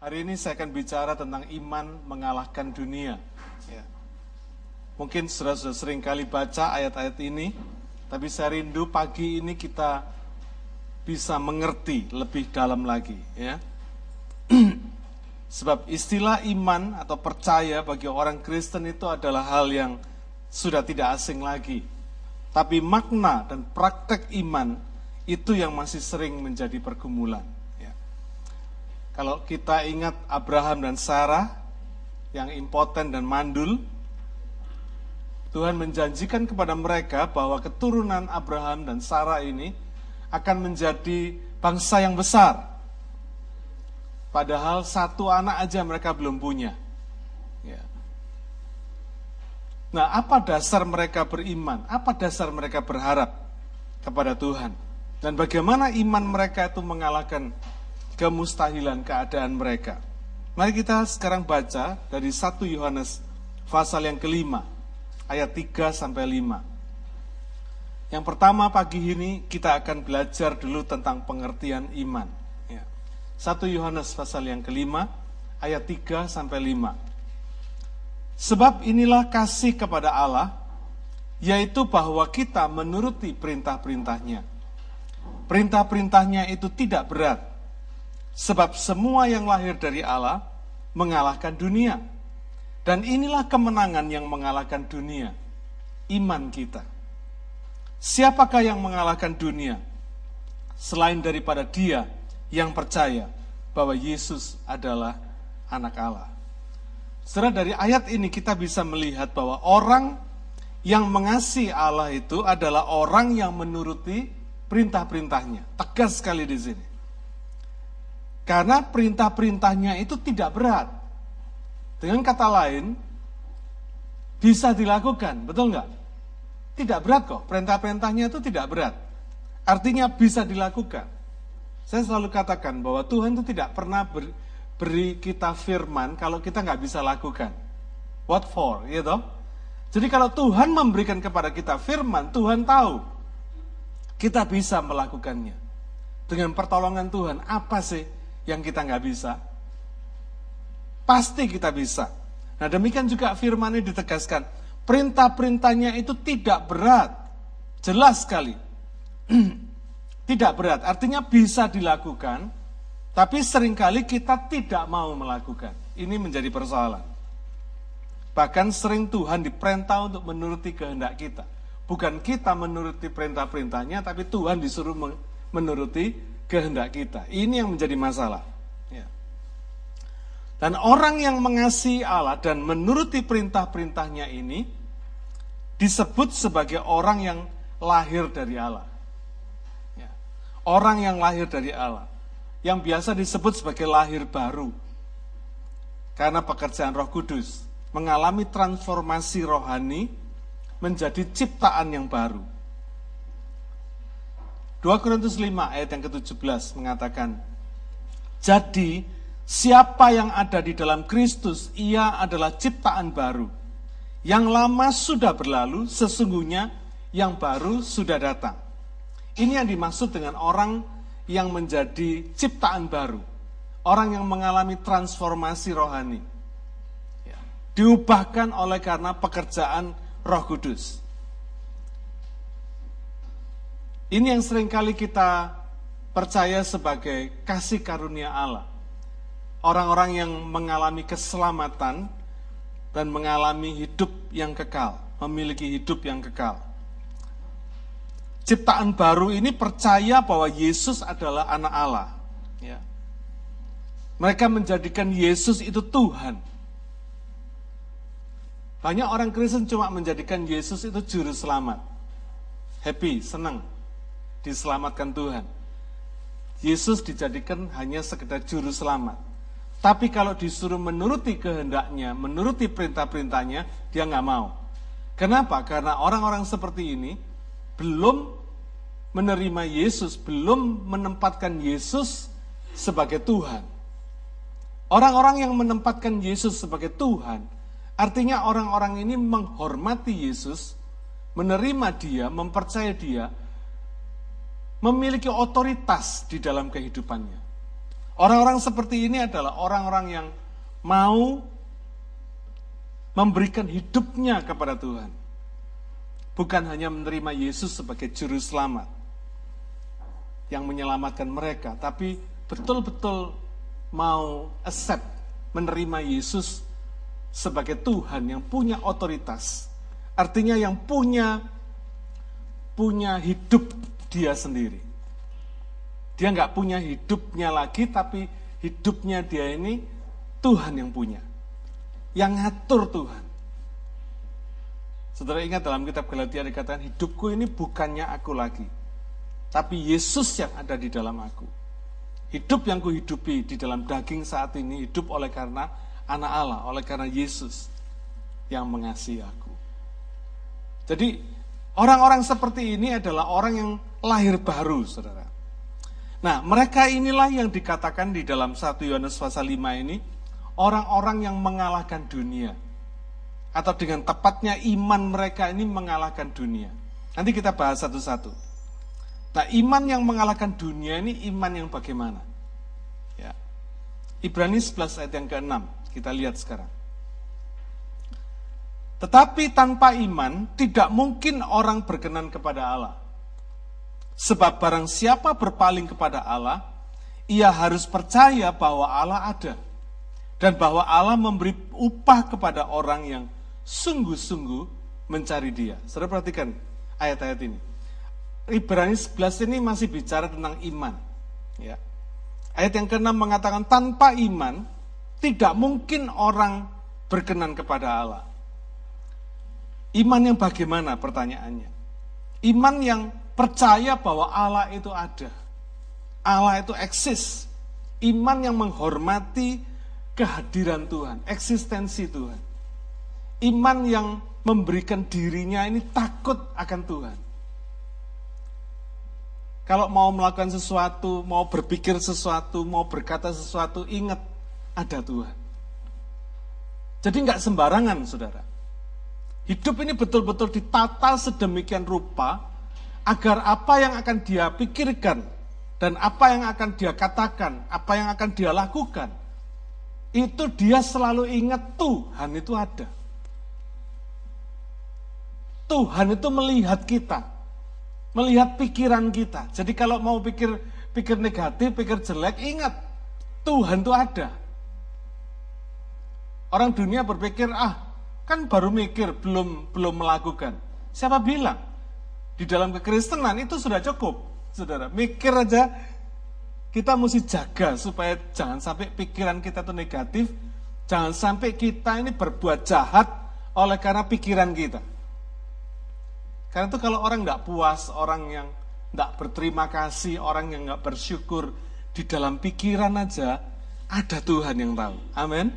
Hari ini saya akan bicara tentang iman mengalahkan dunia. Ya. Mungkin sudah, sudah sering kali baca ayat-ayat ini, tapi saya rindu pagi ini kita bisa mengerti lebih dalam lagi. Ya. Sebab istilah iman atau percaya bagi orang Kristen itu adalah hal yang sudah tidak asing lagi. Tapi makna dan praktek iman itu yang masih sering menjadi pergumulan. Kalau kita ingat Abraham dan Sarah yang impoten dan mandul, Tuhan menjanjikan kepada mereka bahwa keturunan Abraham dan Sarah ini akan menjadi bangsa yang besar. Padahal satu anak aja mereka belum punya. Ya. Nah, apa dasar mereka beriman? Apa dasar mereka berharap kepada Tuhan? Dan bagaimana iman mereka itu mengalahkan kemustahilan keadaan mereka? Mari kita sekarang baca dari 1 Yohanes pasal yang kelima, ayat 3 sampai 5. Yang pertama pagi ini kita akan belajar dulu tentang pengertian iman. Ya. 1 Yohanes pasal yang kelima, ayat 3 sampai 5. Sebab inilah kasih kepada Allah, yaitu bahwa kita menuruti perintah-perintahnya. Perintah-perintahnya itu tidak berat, sebab semua yang lahir dari Allah mengalahkan dunia. Dan inilah kemenangan yang mengalahkan dunia, iman kita. Siapakah yang mengalahkan dunia? Selain daripada dia yang percaya bahwa Yesus adalah anak Allah. Setelah dari ayat ini kita bisa melihat bahwa orang yang mengasihi Allah itu adalah orang yang menuruti perintah-perintahnya. Tegas sekali di sini. Karena perintah-perintahnya itu tidak berat. Dengan kata lain, bisa dilakukan, betul nggak? Tidak berat kok, perintah-perintahnya itu tidak berat. Artinya bisa dilakukan. Saya selalu katakan bahwa Tuhan itu tidak pernah ber, beri kita firman kalau kita nggak bisa lakukan. What for, gitu? Jadi kalau Tuhan memberikan kepada kita firman, Tuhan tahu kita bisa melakukannya. Dengan pertolongan Tuhan, apa sih yang kita nggak bisa? Pasti kita bisa. Nah demikian juga firman ini ditegaskan. Perintah-perintahnya itu tidak berat. Jelas sekali. tidak berat, artinya bisa dilakukan, tapi sering kali kita tidak mau melakukan. Ini menjadi persoalan. Bahkan sering Tuhan diperintah untuk menuruti kehendak kita. Bukan kita menuruti perintah-perintahnya, tapi Tuhan disuruh menuruti kehendak kita. Ini yang menjadi masalah. Ya. Dan orang yang mengasihi Allah dan menuruti perintah-perintahnya ini disebut sebagai orang yang lahir dari Allah. Ya. Orang yang lahir dari Allah yang biasa disebut sebagai lahir baru. Karena pekerjaan Roh Kudus mengalami transformasi rohani menjadi ciptaan yang baru. 2 Korintus 5 ayat yang ke-17 mengatakan, Jadi siapa yang ada di dalam Kristus, ia adalah ciptaan baru. Yang lama sudah berlalu, sesungguhnya yang baru sudah datang. Ini yang dimaksud dengan orang yang menjadi ciptaan baru. Orang yang mengalami transformasi rohani. Diubahkan oleh karena pekerjaan roh kudus. Ini yang sering kali kita percaya sebagai kasih karunia Allah. Orang-orang yang mengalami keselamatan dan mengalami hidup yang kekal, memiliki hidup yang kekal ciptaan baru ini percaya bahwa Yesus adalah anak Allah. Ya. Mereka menjadikan Yesus itu Tuhan. Banyak orang Kristen cuma menjadikan Yesus itu juru selamat. Happy, senang, diselamatkan Tuhan. Yesus dijadikan hanya sekedar juru selamat. Tapi kalau disuruh menuruti kehendaknya, menuruti perintah-perintahnya, dia nggak mau. Kenapa? Karena orang-orang seperti ini belum menerima Yesus, belum menempatkan Yesus sebagai Tuhan. Orang-orang yang menempatkan Yesus sebagai Tuhan, artinya orang-orang ini menghormati Yesus, menerima Dia, mempercaya Dia, memiliki otoritas di dalam kehidupannya. Orang-orang seperti ini adalah orang-orang yang mau memberikan hidupnya kepada Tuhan. Bukan hanya menerima Yesus sebagai juru selamat yang menyelamatkan mereka, tapi betul-betul mau accept menerima Yesus sebagai Tuhan yang punya otoritas. Artinya yang punya punya hidup dia sendiri. Dia nggak punya hidupnya lagi, tapi hidupnya dia ini Tuhan yang punya. Yang ngatur Tuhan. Saudara ingat dalam kitab Galatia dikatakan, hidupku ini bukannya aku lagi. Tapi Yesus yang ada di dalam aku. Hidup yang kuhidupi di dalam daging saat ini hidup oleh karena anak Allah, oleh karena Yesus yang mengasihi aku. Jadi orang-orang seperti ini adalah orang yang lahir baru, saudara. Nah, mereka inilah yang dikatakan di dalam 1 Yohanes pasal 5 ini, orang-orang yang mengalahkan dunia. Atau dengan tepatnya iman mereka ini mengalahkan dunia. Nanti kita bahas satu-satu. Nah, iman yang mengalahkan dunia ini iman yang bagaimana? Ya. Ibrani 11 ayat yang ke-6, kita lihat sekarang. Tetapi tanpa iman, tidak mungkin orang berkenan kepada Allah. Sebab barang siapa berpaling kepada Allah, ia harus percaya bahwa Allah ada. Dan bahwa Allah memberi upah kepada orang yang sungguh-sungguh mencari dia. Saudara perhatikan ayat-ayat ini. Ibrani 11 ini masih bicara tentang iman. Ya. Ayat yang ke-6 mengatakan tanpa iman tidak mungkin orang berkenan kepada Allah. Iman yang bagaimana pertanyaannya? Iman yang Percaya bahwa Allah itu ada. Allah itu eksis. Iman yang menghormati kehadiran Tuhan, eksistensi Tuhan. Iman yang memberikan dirinya ini takut akan Tuhan. Kalau mau melakukan sesuatu, mau berpikir sesuatu, mau berkata sesuatu, ingat ada Tuhan. Jadi nggak sembarangan, saudara. Hidup ini betul-betul ditata sedemikian rupa agar apa yang akan dia pikirkan dan apa yang akan dia katakan, apa yang akan dia lakukan, itu dia selalu ingat Tuhan itu ada. Tuhan itu melihat kita, melihat pikiran kita. Jadi kalau mau pikir pikir negatif, pikir jelek, ingat Tuhan itu ada. Orang dunia berpikir, ah kan baru mikir, belum belum melakukan. Siapa bilang? Di dalam kekristenan itu sudah cukup, saudara. Mikir aja, kita mesti jaga supaya jangan sampai pikiran kita itu negatif, jangan sampai kita ini berbuat jahat oleh karena pikiran kita. Karena itu kalau orang tidak puas, orang yang tidak berterima kasih, orang yang nggak bersyukur, di dalam pikiran aja ada Tuhan yang tahu. Amin.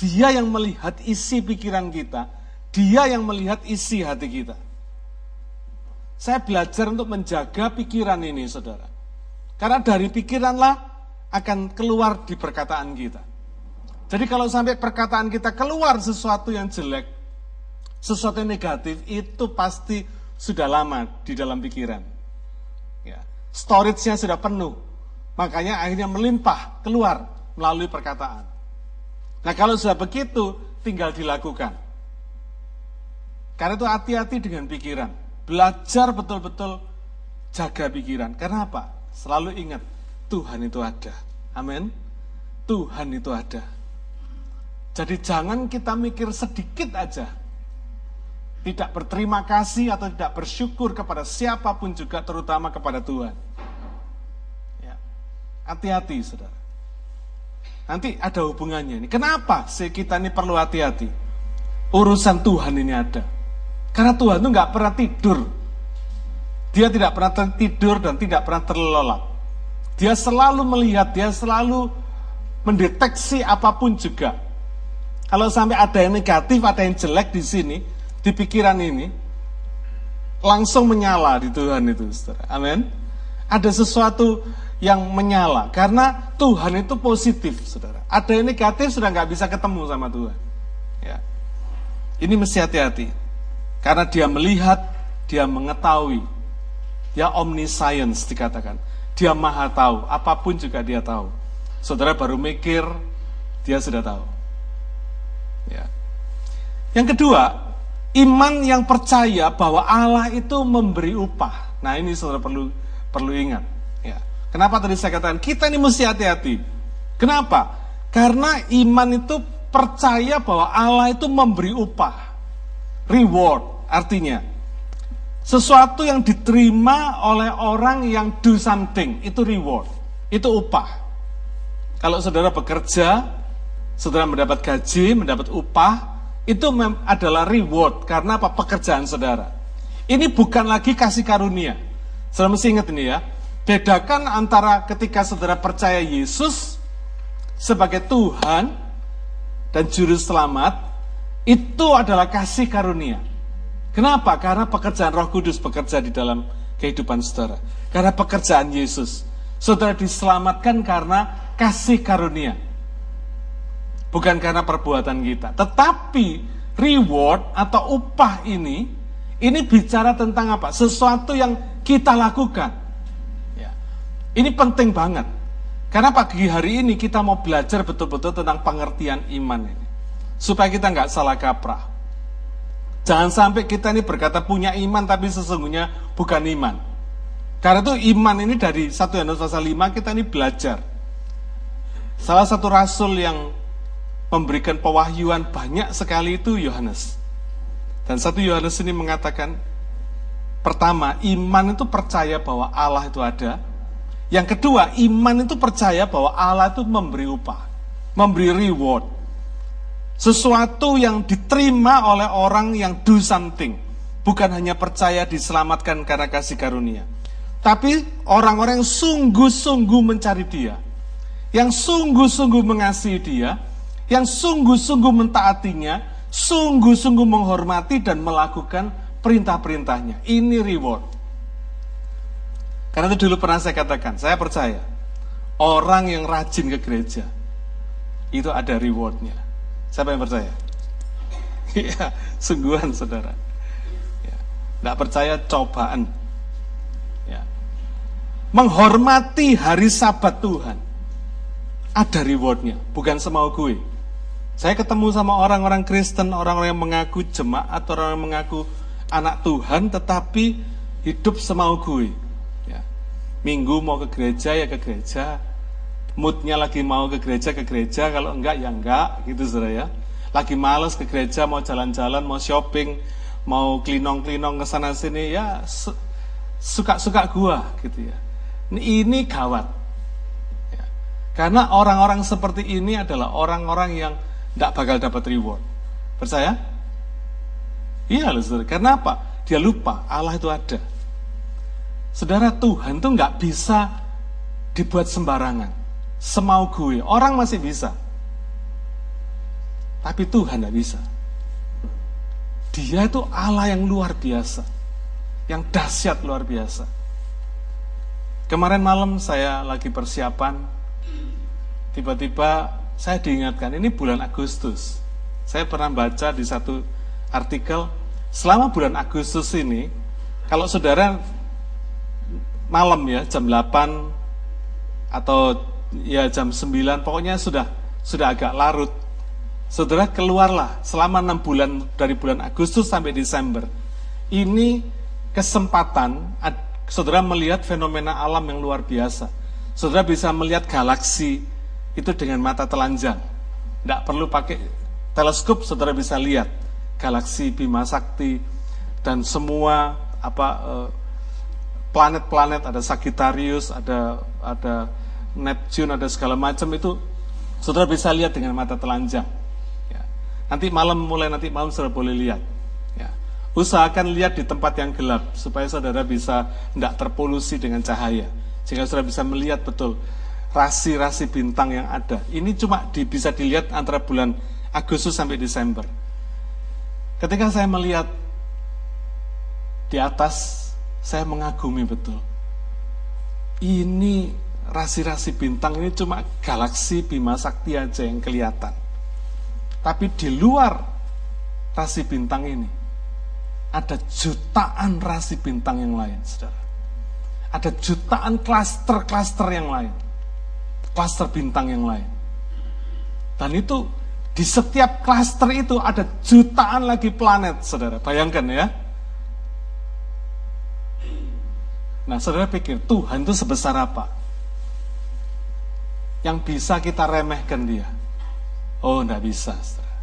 Dia yang melihat isi pikiran kita, dia yang melihat isi hati kita. Saya belajar untuk menjaga pikiran ini, saudara. Karena dari pikiranlah akan keluar di perkataan kita. Jadi kalau sampai perkataan kita keluar sesuatu yang jelek, sesuatu yang negatif, itu pasti sudah lama di dalam pikiran. Ya. Storage-nya sudah penuh. Makanya akhirnya melimpah keluar melalui perkataan. Nah kalau sudah begitu, tinggal dilakukan. Karena itu hati-hati dengan pikiran. Belajar betul-betul jaga pikiran. Karena apa? Selalu ingat, Tuhan itu ada. Amin. Tuhan itu ada. Jadi jangan kita mikir sedikit aja. Tidak berterima kasih atau tidak bersyukur kepada siapa pun juga, terutama kepada Tuhan. Ya. Hati-hati, saudara. Nanti ada hubungannya ini. Kenapa sih kita ini perlu hati-hati? Urusan Tuhan ini ada. Karena Tuhan itu nggak pernah tidur. Dia tidak pernah tidur dan tidak pernah terlelap. Dia selalu melihat, dia selalu mendeteksi apa pun juga. Kalau sampai ada yang negatif, ada yang jelek di sini, di pikiran ini, langsung menyala di Tuhan itu, saudara. Amin. Ada sesuatu yang menyala, karena Tuhan itu positif, saudara. Ada yang negatif sudah nggak bisa ketemu sama Tuhan. Ya. Ini mesti hati-hati. Karena dia melihat, dia mengetahui. Dia omniscience dikatakan. Dia maha tahu, apa pun juga dia tahu. saudara baru mikir, dia sudah tahu. Ya. Yang kedua, iman yang percaya bahwa Allah itu memberi upah. Nah ini saudara perlu perlu ingat. Ya. Kenapa tadi saya katakan kita ini mesti hati-hati. Kenapa? Karena iman itu percaya bahwa Allah itu memberi upah. Reward artinya sesuatu yang diterima oleh orang yang do something, itu reward, itu upah. Kalau saudara bekerja, saudara mendapat gaji, mendapat upah, itu adalah reward karena apa? Pekerjaan saudara. Ini bukan lagi kasih karunia. Saudara mesti ingat ini ya. Bedakan antara ketika saudara percaya Yesus sebagai Tuhan dan Juru Selamat, itu adalah kasih karunia. Kenapa? Karena pekerjaan Roh Kudus bekerja di dalam kehidupan saudara. Karena pekerjaan Yesus. Saudara diselamatkan karena kasih karunia. Bukan karena perbuatan kita. Tetapi reward atau upah ini, ini bicara tentang apa? Sesuatu yang kita lakukan. Ya. Ini penting banget. Karena pagi hari ini kita mau belajar betul-betul tentang pengertian iman ini. Supaya kita nggak salah kaprah. Jangan sampai kita ini berkata punya iman tapi sesungguhnya bukan iman. Karena itu iman ini dari 1 Yohanes pasal 5 kita ini belajar. Salah satu rasul yang memberikan pewahyuan banyak sekali itu Yohanes. Dan satu Yohanes ini mengatakan, pertama, iman itu percaya bahwa Allah itu ada. Yang kedua, iman itu percaya bahwa Allah itu memberi upah, memberi reward. Sesuatu yang diterima oleh orang yang do something. Bukan hanya percaya diselamatkan karena kasih karunia. Tapi orang-orang yang sungguh-sungguh mencari dia. Yang sungguh-sungguh mengasihi dia. Yang sungguh-sungguh mentaatinya. Sungguh-sungguh menghormati dan melakukan perintah-perintahnya. Ini reward. Karena itu dulu pernah saya katakan, saya percaya. Orang yang rajin ke gereja, itu ada rewardnya. Siapa yang percaya? Iya, sungguhan saudara. Ya. Tidak percaya cobaan. Ya. Menghormati hari sabat Tuhan. Ada rewardnya, bukan semau gue. Saya ketemu sama orang-orang Kristen, orang-orang yang mengaku jemaat, orang yang mengaku anak Tuhan, tetapi hidup semau gue. Ya. Minggu mau ke gereja ya ke gereja, moodnya lagi mau ke gereja ke gereja. Kalau enggak ya enggak. Gitu saudara ya. Lagi males ke gereja mau jalan-jalan mau shopping mau klinong-klinong ke sana sini ya suka-suka gua gitu ya. Ini gawat. Ya. karena orang-orang seperti ini adalah orang-orang yang tidak bakal dapat reward. Percaya? Iya loh saudara. Karena apa? Dia lupa Allah itu ada. Saudara Tuhan tuh nggak bisa dibuat sembarangan semau gue. Orang masih bisa. Tapi Tuhan tidak bisa. Dia itu Allah yang luar biasa. Yang dahsyat luar biasa. Kemarin malam saya lagi persiapan. Tiba-tiba saya diingatkan, ini bulan Agustus. Saya pernah baca di satu artikel, selama bulan Agustus ini, kalau saudara malam ya, jam 8 atau ya jam 9 pokoknya sudah sudah agak larut. Saudara keluarlah selama enam bulan dari bulan Agustus sampai Desember. Ini kesempatan saudara melihat fenomena alam yang luar biasa. Saudara bisa melihat galaksi itu dengan mata telanjang. Tidak perlu pakai teleskop, saudara bisa lihat galaksi Bima Sakti dan semua apa eh, planet-planet ada Sagittarius, ada ada Neptune, ada segala macam itu saudara bisa lihat dengan mata telanjang. Ya. Nanti malam mulai nanti malam saudara boleh lihat. Ya. Usahakan lihat di tempat yang gelap supaya saudara bisa tidak terpolusi dengan cahaya. Sehingga saudara bisa melihat betul rasi-rasi bintang yang ada. Ini cuma di, bisa dilihat antara bulan Agustus sampai Desember. Ketika saya melihat di atas, saya mengagumi betul. Ini rasi-rasi bintang ini cuma galaksi Bima Sakti aja yang kelihatan. Tapi di luar rasi bintang ini, ada jutaan rasi bintang yang lain, saudara. Ada jutaan klaster-klaster yang lain. klaster bintang yang lain. Dan itu di setiap klaster itu ada jutaan lagi planet, saudara. Bayangkan ya. Nah, saudara pikir Tuhan itu sebesar apa? Yang bisa kita remehkan dia? Oh, enggak bisa, saudara.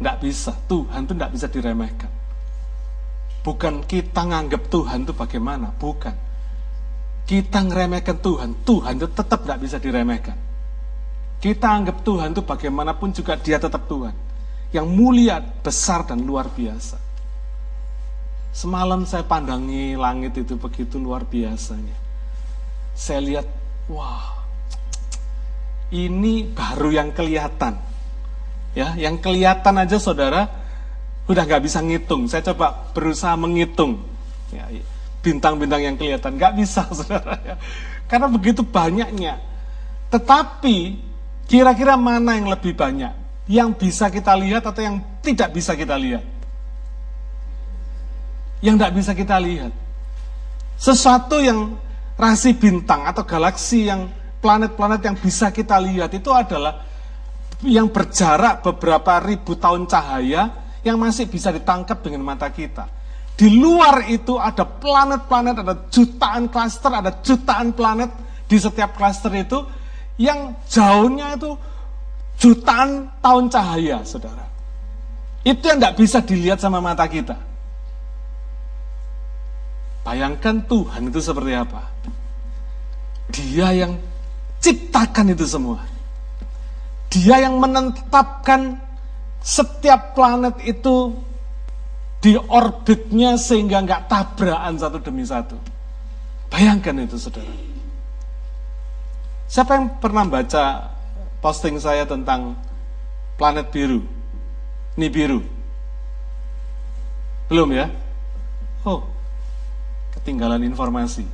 Enggak bisa. Tuhan itu enggak bisa diremehkan. Bukan kita nganggap Tuhan itu bagaimana, bukan. Kita ngeremehkan Tuhan, Tuhan itu tetap enggak bisa diremehkan. Kita anggap Tuhan itu bagaimanapun juga dia tetap Tuhan. Yang mulia, besar, dan luar biasa. Semalam saya pandangi langit itu begitu luar biasanya. Saya lihat, wah, ini baru yang kelihatan. Ya, yang kelihatan aja saudara udah nggak bisa ngitung. Saya coba berusaha menghitung ya, bintang-bintang yang kelihatan, nggak bisa saudara ya. Karena begitu banyaknya. Tetapi kira-kira mana yang lebih banyak? Yang bisa kita lihat atau yang tidak bisa kita lihat? yang tidak bisa kita lihat. Sesuatu yang rasi bintang atau galaksi yang planet-planet yang bisa kita lihat itu adalah yang berjarak beberapa ribu tahun cahaya yang masih bisa ditangkap dengan mata kita. Di luar itu ada planet-planet, ada jutaan klaster, ada jutaan planet di setiap klaster itu yang jauhnya itu jutaan tahun cahaya, saudara. Itu yang tidak bisa dilihat sama mata kita. Bayangkan Tuhan itu seperti apa. Dia yang ciptakan itu semua. Dia yang menetapkan setiap planet itu di orbitnya sehingga nggak tabrakan satu demi satu. Bayangkan itu saudara. Siapa yang pernah baca posting saya tentang planet biru? Nibiru? Belum ya? Oh, ketinggalan informasi.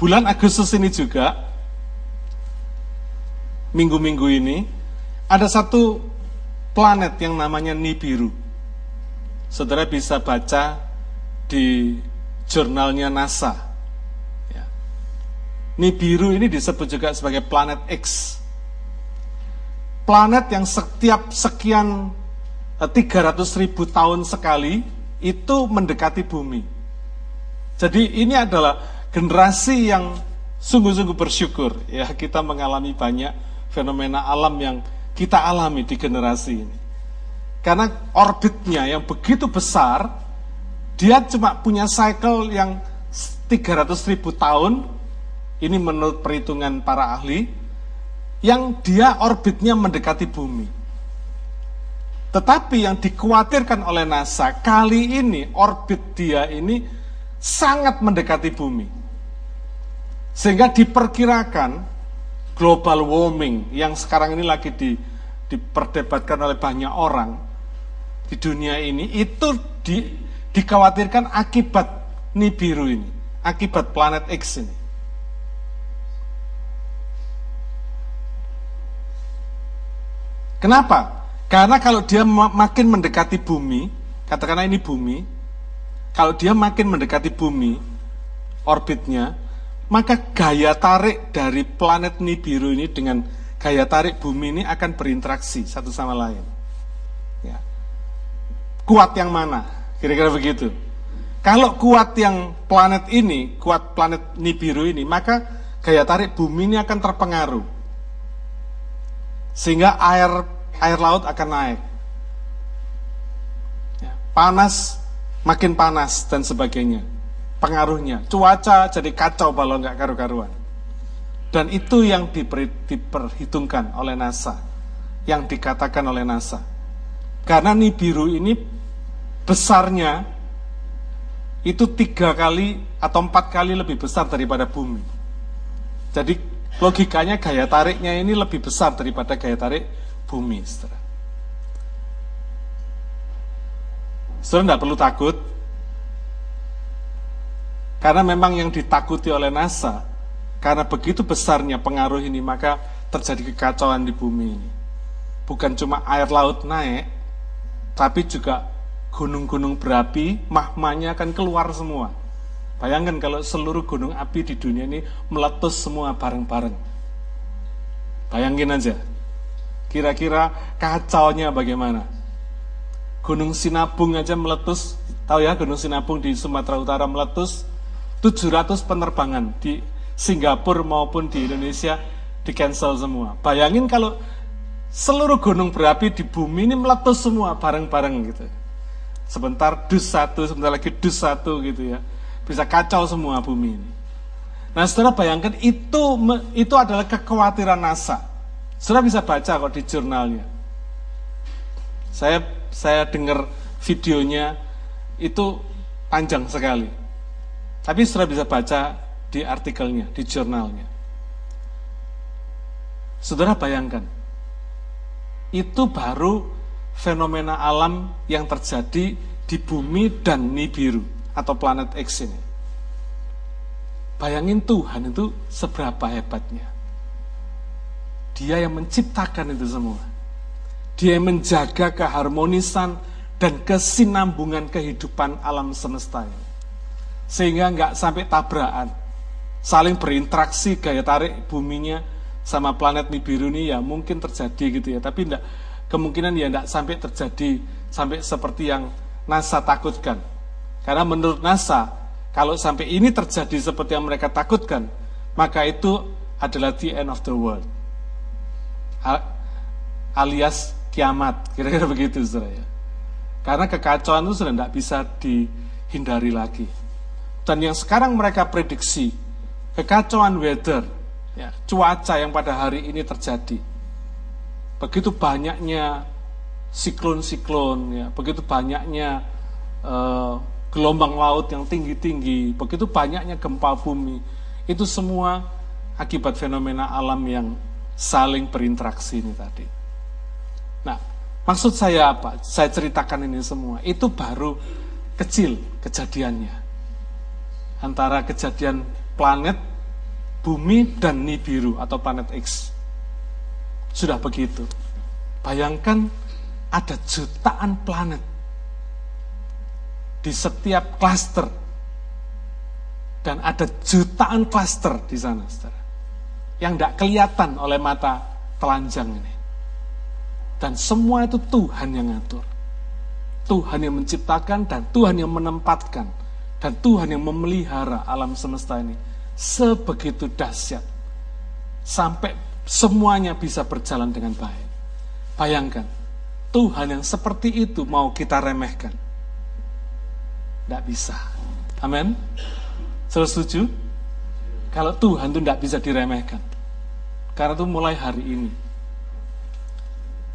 Bulan Agustus ini juga, minggu-minggu ini, ada satu planet yang namanya Nibiru. Saudara bisa baca di jurnalnya NASA. Ya. Nibiru ini disebut juga sebagai planet X. Planet yang setiap sekian 300 ribu tahun sekali itu mendekati bumi. Jadi ini adalah generasi yang sungguh-sungguh bersyukur ya kita mengalami banyak fenomena alam yang kita alami di generasi ini. Karena orbitnya yang begitu besar, dia cuma punya cycle yang 300 ribu tahun, ini menurut perhitungan para ahli, yang dia orbitnya mendekati bumi. Tetapi yang dikhawatirkan oleh NASA kali ini orbit dia ini sangat mendekati bumi. Sehingga diperkirakan global warming yang sekarang ini lagi di, diperdebatkan oleh banyak orang di dunia ini itu di, dikhawatirkan akibat Nibiru ini, akibat planet X ini. Kenapa? Karena kalau dia makin mendekati bumi, katakanlah ini bumi, kalau dia makin mendekati bumi, orbitnya, maka gaya tarik dari planet Nibiru ini dengan gaya tarik bumi ini akan berinteraksi satu sama lain. Ya. Kuat yang mana? Kira-kira begitu. Kalau kuat yang planet ini, kuat planet Nibiru ini, maka gaya tarik bumi ini akan terpengaruh. Sehingga air air laut akan naik. Ya, panas, makin panas dan sebagainya. Pengaruhnya, cuaca jadi kacau kalau nggak karu-karuan. Dan itu yang diper, diperhitungkan oleh NASA, yang dikatakan oleh NASA. Karena Nibiru ini besarnya itu tiga kali atau empat kali lebih besar daripada bumi. Jadi logikanya gaya tariknya ini lebih besar daripada gaya tarik bumi, saudara. Tidak perlu takut, karena memang yang ditakuti oleh NASA, karena begitu besarnya pengaruh ini, maka terjadi kekacauan di bumi ini. Bukan cuma air laut naik, tapi juga gunung-gunung berapi, mahmanya akan keluar semua. Bayangkan kalau seluruh gunung api di dunia ini meletus semua bareng-bareng. Bayangin aja, kira-kira kacaunya bagaimana. Gunung Sinabung aja meletus, tahu ya Gunung Sinabung di Sumatera Utara meletus, 700 penerbangan di Singapura maupun di Indonesia di cancel semua. Bayangin kalau seluruh gunung berapi di bumi ini meletus semua bareng-bareng gitu. Sebentar dus satu, sebentar lagi dus satu gitu ya. Bisa kacau semua bumi ini. Nah, saudara bayangkan itu itu adalah kekhawatiran NASA. Saudara bisa baca kok di jurnalnya. Saya saya dengar videonya itu panjang sekali. Tapi saudara bisa baca di artikelnya, di jurnalnya. Saudara bayangkan, itu baru fenomena alam yang terjadi di bumi dan Nibiru atau planet X ini. Bayangin Tuhan itu seberapa hebatnya. Dia yang menciptakan itu semua. Dia yang menjaga keharmonisan dan kesinambungan kehidupan alam semesta ini. Sehingga nggak sampai tabrakan. Saling berinteraksi gaya tarik buminya sama planet Nibiru ini ya mungkin terjadi gitu ya. Tapi enggak, kemungkinan ya enggak sampai terjadi sampai seperti yang NASA takutkan. Karena menurut NASA, kalau sampai ini terjadi seperti yang mereka takutkan, maka itu adalah the end of the world. Alias kiamat, kira-kira begitu saudara ya. Karena kekacauan itu sudah tidak bisa dihindari lagi. Dan yang sekarang mereka prediksi, kekacauan weather, ya, cuaca yang pada hari ini terjadi. Begitu banyaknya siklon-siklon, ya, begitu banyaknya uh, gelombang laut yang tinggi-tinggi, begitu banyaknya gempa bumi, itu semua akibat fenomena alam yang saling berinteraksi ini tadi. Nah, maksud saya apa? Saya ceritakan ini semua. Itu baru kecil kejadiannya. Antara kejadian planet, bumi, dan Nibiru atau planet X. Sudah begitu. Bayangkan ada jutaan planet di setiap klaster. Dan ada jutaan klaster di sana, saudara. Yang tidak kelihatan oleh mata telanjang ini. Dan semua itu Tuhan yang ngatur. Tuhan yang menciptakan dan Tuhan yang menempatkan. Dan Tuhan yang memelihara alam semesta ini. Sebegitu dahsyat. Sampai semuanya bisa berjalan dengan baik. Bayangkan, Tuhan yang seperti itu mau kita remehkan tidak bisa. Amin. Saudara setuju? Kalau Tuhan itu tidak bisa diremehkan. Karena itu mulai hari ini.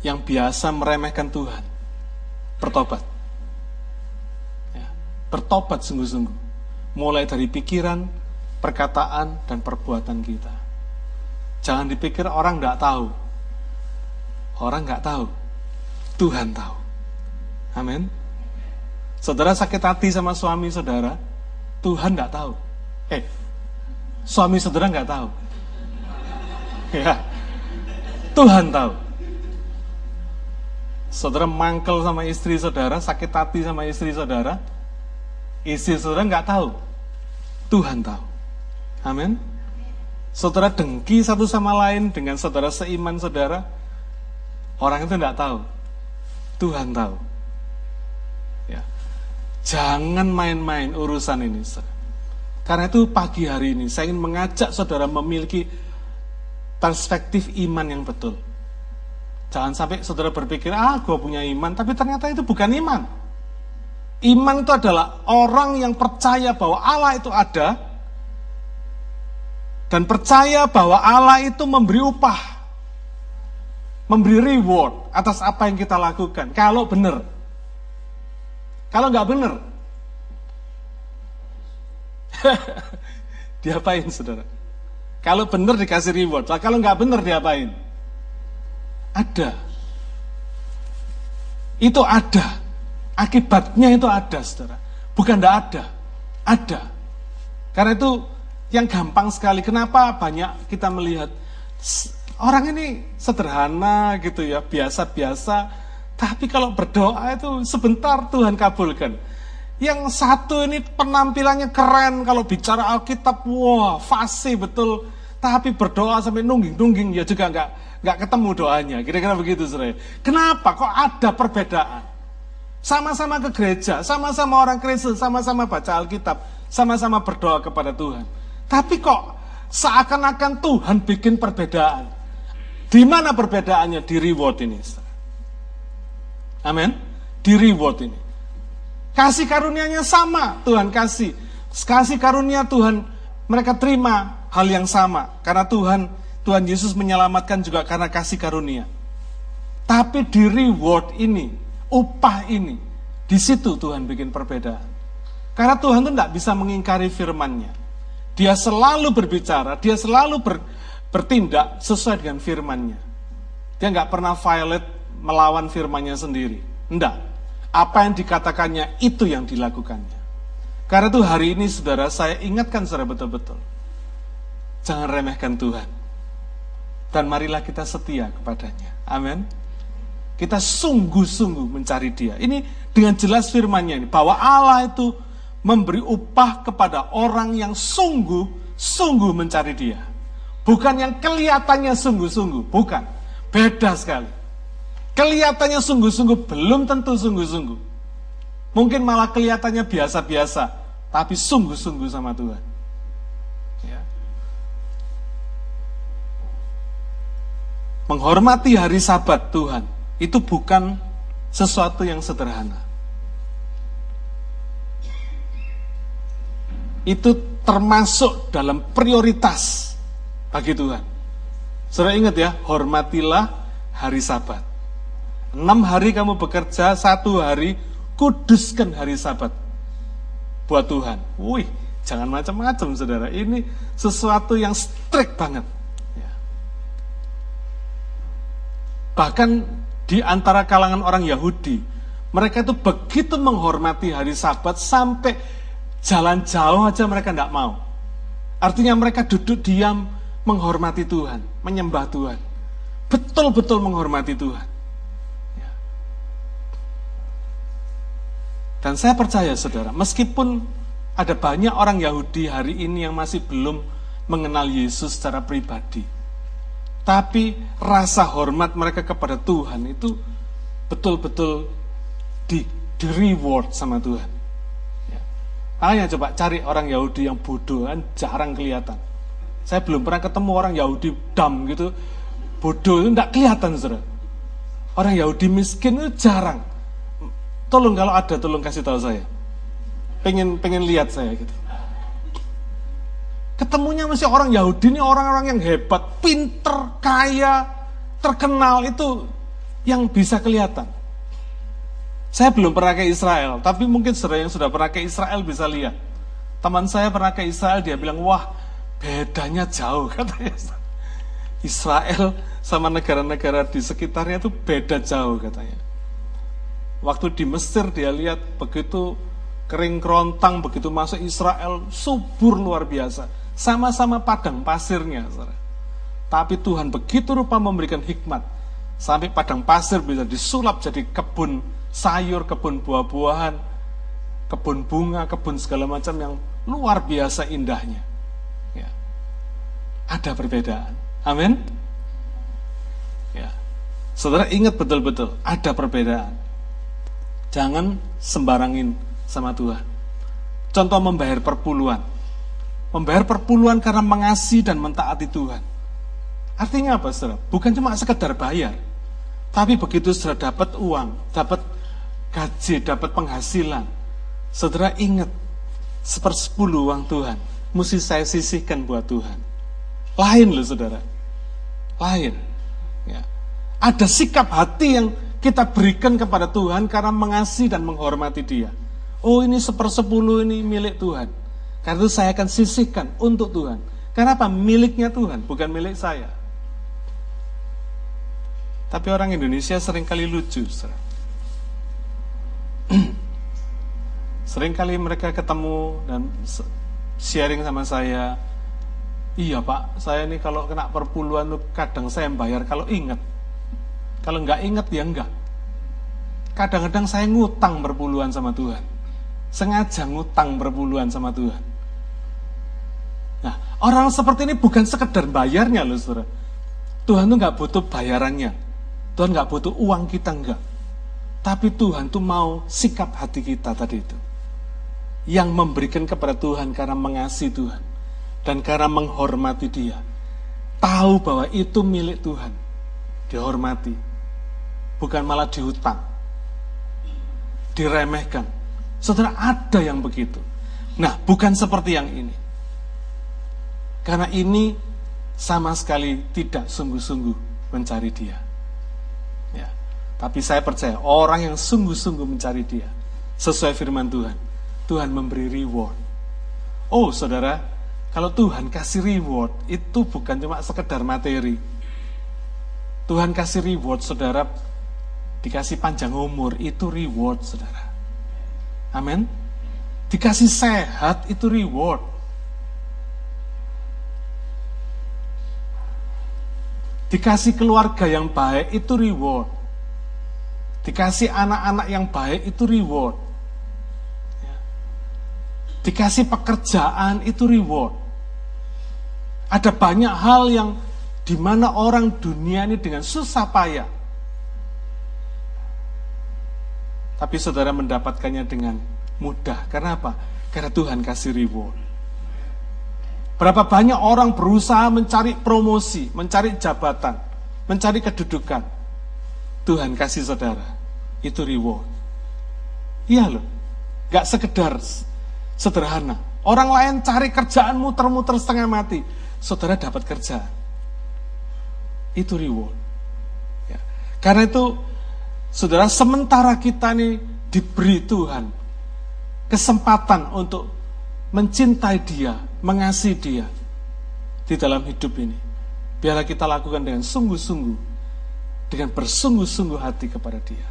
Yang biasa meremehkan Tuhan. Bertobat. Bertobat sungguh-sungguh. Mulai dari pikiran, perkataan, dan perbuatan kita. Jangan dipikir orang tidak tahu. Orang nggak tahu. Tuhan tahu. Amin. Saudara sakit hati sama suami saudara, Tuhan nggak tahu. Eh, suami saudara nggak tahu. Ya, Tuhan tahu. Saudara mangkel sama istri saudara, sakit hati sama istri saudara, istri saudara nggak tahu. Tuhan tahu. Amin. Saudara dengki satu sama lain dengan saudara seiman saudara, orang itu nggak tahu. Tuhan tahu. Jangan main-main urusan ini. Karena itu pagi hari ini saya ingin mengajak saudara memiliki perspektif iman yang betul. Jangan sampai saudara berpikir, ah gue punya iman, tapi ternyata itu bukan iman. Iman itu adalah orang yang percaya bahwa Allah itu ada, dan percaya bahwa Allah itu memberi upah, memberi reward atas apa yang kita lakukan. Kalau benar, kalau nggak benar, diapain saudara? Kalau benar dikasih reward, kalau nggak benar diapain? Ada. Itu ada. Akibatnya itu ada, saudara. Bukan tidak ada. Ada. Karena itu yang gampang sekali. Kenapa banyak kita melihat orang ini sederhana gitu ya, biasa-biasa, Tapi kalau berdoa itu sebentar Tuhan kabulkan. Yang satu ini penampilannya keren kalau bicara Alkitab, wah fasih betul. Tapi berdoa sampai nungging-nungging ya juga nggak nggak ketemu doanya. Kira-kira begitu, saudara. Kenapa? Kok ada perbedaan? Sama-sama ke gereja, sama-sama orang Kristen, sama-sama baca Alkitab, sama-sama berdoa kepada Tuhan. Tapi kok seakan-akan Tuhan bikin perbedaan. Di mana perbedaannya? Di reward ini. Amin. Di reward ini. Kasih karunianya sama Tuhan kasih. Kasih karunia Tuhan mereka terima hal yang sama. Karena Tuhan Tuhan Yesus menyelamatkan juga karena kasih karunia. Tapi di reward ini, upah ini, di situ Tuhan bikin perbedaan. Karena Tuhan itu tidak bisa mengingkari firman-Nya. Dia selalu berbicara, dia selalu ber, bertindak sesuai dengan firman-Nya. Dia nggak pernah violate melawan firman-Nya sendiri. Enggak. Apa yang dikatakannya itu yang dilakukannya. Karena itu hari ini saudara saya ingatkan secara betul-betul. Jangan remehkan Tuhan. Dan marilah kita setia kepadanya. Amin. Kita sungguh-sungguh mencari dia. Ini dengan jelas firmannya ini. Bahwa Allah itu memberi upah kepada orang yang sungguh-sungguh mencari dia. Bukan yang kelihatannya sungguh-sungguh, bukan. Beda sekali. Kelihatannya sungguh-sungguh, belum tentu sungguh-sungguh. Mungkin malah kelihatannya biasa-biasa, tapi sungguh-sungguh sama Tuhan. Ya. Menghormati hari sabat Tuhan, itu bukan sesuatu yang sederhana. itu termasuk dalam prioritas bagi Tuhan. Saudara ingat ya, hormatilah hari sabat. Enam hari kamu bekerja, satu hari kuduskan hari sabat buat Tuhan. Wih, jangan macam-macam saudara. Ini sesuatu yang strict banget. Ya. Bahkan di antara kalangan orang Yahudi, mereka itu begitu menghormati hari sabat sampai Jalan jauh aja mereka tidak mau. Artinya mereka duduk diam menghormati Tuhan, menyembah Tuhan. Betul-betul menghormati Tuhan. Ya. Dan saya percaya saudara, meskipun ada banyak orang Yahudi hari ini yang masih belum mengenal Yesus secara pribadi. Tapi rasa hormat mereka kepada Tuhan itu betul-betul di, di reward sama Tuhan. Hanya coba cari orang Yahudi yang bodoh kan jarang kelihatan. Saya belum pernah ketemu orang Yahudi dam gitu, bodoh itu tidak kelihatan saudara. Orang Yahudi miskin itu jarang. Tolong kalau ada, tolong kasih tahu saya. Pengen pengen lihat saya gitu. Ketemunya masih orang Yahudi ini orang-orang yang hebat, pinter, kaya, terkenal itu yang bisa kelihatan. Saya belum pernah ke Israel, tapi mungkin saudara yang sudah pernah ke Israel bisa lihat. Teman saya pernah ke Israel, dia bilang, wah bedanya jauh katanya. Israel sama negara-negara di sekitarnya itu beda jauh katanya. Waktu di Mesir dia lihat begitu kering kerontang, begitu masuk Israel, subur luar biasa. Sama-sama padang pasirnya. Saudara. Tapi Tuhan begitu rupa memberikan hikmat. Sampai padang pasir bisa disulap jadi kebun sayur, kebun buah-buahan, kebun bunga, kebun segala macam yang luar biasa indahnya. Ya. Ada perbedaan. Amin. Ya. Saudara ingat betul-betul ada perbedaan. Jangan sembarangin sama Tuhan. Contoh membayar perpuluhan. Membayar perpuluhan karena mengasihi dan mentaati Tuhan. Artinya apa, saudara? Bukan cuma sekedar bayar. Tapi begitu sudah dapat uang, dapat gaji, dapat penghasilan. Saudara ingat, sepersepuluh uang Tuhan, mesti saya sisihkan buat Tuhan. Lain loh saudara, lain. Ya. Ada sikap hati yang kita berikan kepada Tuhan karena mengasihi dan menghormati dia. Oh ini sepersepuluh ini milik Tuhan. Karena itu saya akan sisihkan untuk Tuhan. Karena apa? Miliknya Tuhan, bukan milik saya. Tapi orang Indonesia sering kali lucu. Saudara. Sering kali mereka ketemu dan sharing sama saya, iya pak, saya ini kalau kena perpuluhan kadang saya bayar kalau ingat. Kalau nggak ingat ya enggak. kadang-kadang saya ngutang berpuluhan sama Tuhan. Sengaja ngutang berpuluhan sama Tuhan. Orang seperti ini bukan sekedar bayarnya loh saudara. Tuhan tuh nggak butuh bayarannya. Tuhan nggak butuh uang kita enggak. Tapi Tuhan tuh mau sikap hati kita tadi itu. Yang memberikan kepada Tuhan karena mengasihi Tuhan. Dan karena menghormati dia. Tahu bahwa itu milik Tuhan. Dihormati. Bukan malah dihutang. Diremehkan. Saudara ada yang begitu. Nah bukan seperti yang ini. Karena ini sama sekali tidak sungguh-sungguh mencari dia. Tapi saya percaya orang yang sungguh-sungguh mencari dia sesuai firman Tuhan, Tuhan memberi reward. Oh, saudara, kalau Tuhan kasih reward itu bukan cuma sekedar materi. Tuhan kasih reward, saudara, dikasih panjang umur itu reward, saudara. Amin. Dikasih sehat itu reward. Dikasih keluarga yang baik itu reward. Dikasih anak-anak yang baik itu reward. Ya. Dikasih pekerjaan itu reward. Ada banyak hal yang di mana orang dunia ini dengan susah payah. Tapi saudara mendapatkannya dengan mudah. Karena apa? Karena Tuhan kasih reward. Berapa banyak orang berusaha mencari promosi, mencari jabatan, mencari kedudukan. Tuhan kasih saudara itu reward. Iya loh, gak sekedar sederhana. Orang lain cari kerjaan muter-muter setengah mati, saudara dapat kerja. Itu reward. Ya. Karena itu, saudara, sementara kita nih diberi Tuhan kesempatan untuk mencintai Dia, mengasihi Dia di dalam hidup ini. Biarlah kita lakukan dengan sungguh-sungguh, dengan bersungguh-sungguh hati kepada Dia.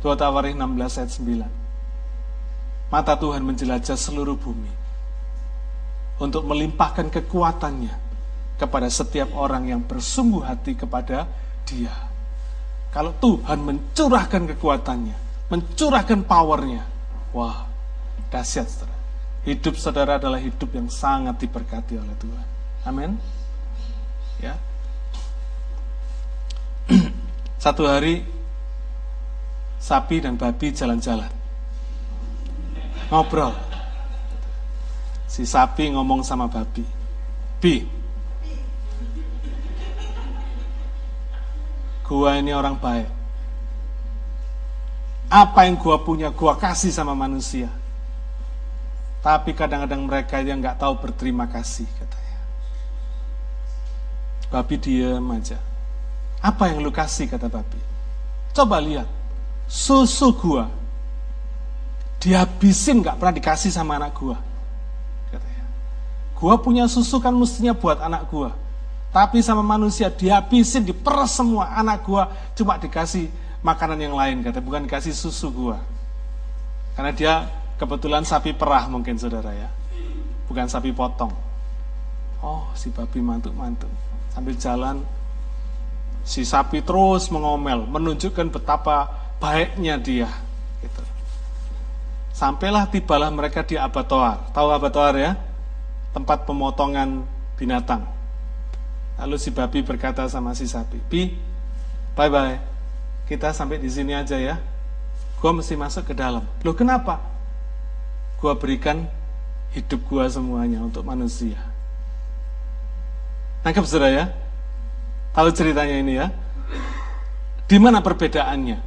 2 Tawarikh 16 ayat 9. Mata Tuhan menjelajah seluruh bumi untuk melimpahkan kekuatannya kepada setiap orang yang bersungguh hati kepada dia. Kalau Tuhan mencurahkan kekuatannya, mencurahkan powernya, wah, dahsyat saudara. Hidup saudara adalah hidup yang sangat diberkati oleh Tuhan. Amin. Ya. Satu hari sapi dan babi jalan-jalan. Ngobrol. Si sapi ngomong sama babi. Bi, gua ini orang baik. Apa yang gua punya, gua kasih sama manusia. Tapi kadang-kadang mereka yang nggak tahu berterima kasih, katanya. Babi diam aja. Apa yang lu kasih, kata babi. Coba lihat. Susu gua. Dihabisin nggak pernah dikasih sama anak gua. Katanya. Gua punya susu kan mestinya buat anak gua. Tapi sama manusia dihabisin diperes semua anak gua. Cuma dikasih makanan yang lain kata. Bukan dikasih susu gua. Karena dia kebetulan sapi perah mungkin saudara ya bukan sapi potong oh si babi mantuk-mantuk sambil jalan si sapi terus mengomel menunjukkan betapa baiknya dia. Gitu. Sampailah tibalah mereka di abatoar. Tahu abatoar ya? Tempat pemotongan binatang. Lalu si babi berkata sama si sapi, Bi, bye bye. Kita sampai di sini aja ya. Gua mesti masuk ke dalam. Loh kenapa? Gua berikan hidup gua semuanya untuk manusia. Nangkep saudara ya? Tahu ceritanya ini ya? Di mana perbedaannya?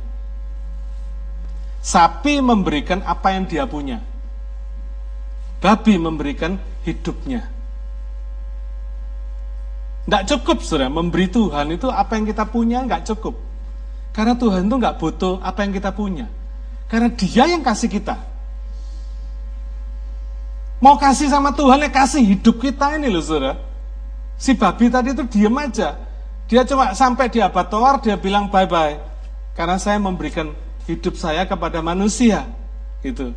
Sapi memberikan apa yang dia punya. Babi memberikan hidupnya. Tidak cukup, saudara. Memberi Tuhan itu apa yang kita punya nggak cukup. Karena Tuhan itu nggak butuh apa yang kita punya. Karena Dia yang kasih kita. Mau kasih sama Tuhan ya kasih hidup kita ini loh, saudara. Si babi tadi itu diam aja. Dia cuma sampai di abatoar, dia bilang bye-bye. Karena saya memberikan hidup saya kepada manusia gitu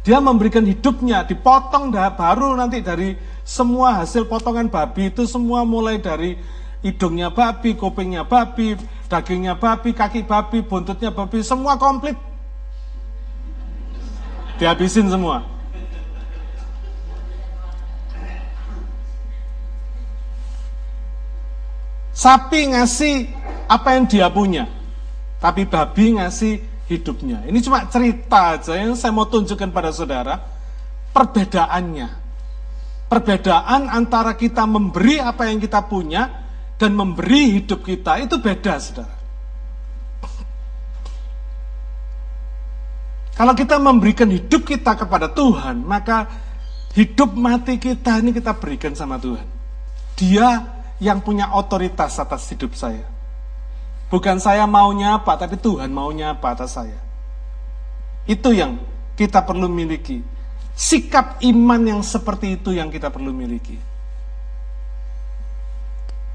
dia memberikan hidupnya dipotong dah, baru nanti dari semua hasil potongan babi itu semua mulai dari hidungnya babi, kupingnya babi, dagingnya babi, kaki babi, buntutnya babi, semua komplit. Dihabisin semua. Sapi ngasih apa yang dia punya, tapi babi ngasih hidupnya. Ini cuma cerita aja yang saya mau tunjukkan pada saudara perbedaannya. Perbedaan antara kita memberi apa yang kita punya dan memberi hidup kita itu beda, saudara. Kalau kita memberikan hidup kita kepada Tuhan, maka hidup mati kita ini kita berikan sama Tuhan. Dia yang punya otoritas atas hidup saya. Bukan saya maunya apa, tapi Tuhan maunya apa atas saya. Itu yang kita perlu miliki. Sikap iman yang seperti itu yang kita perlu miliki.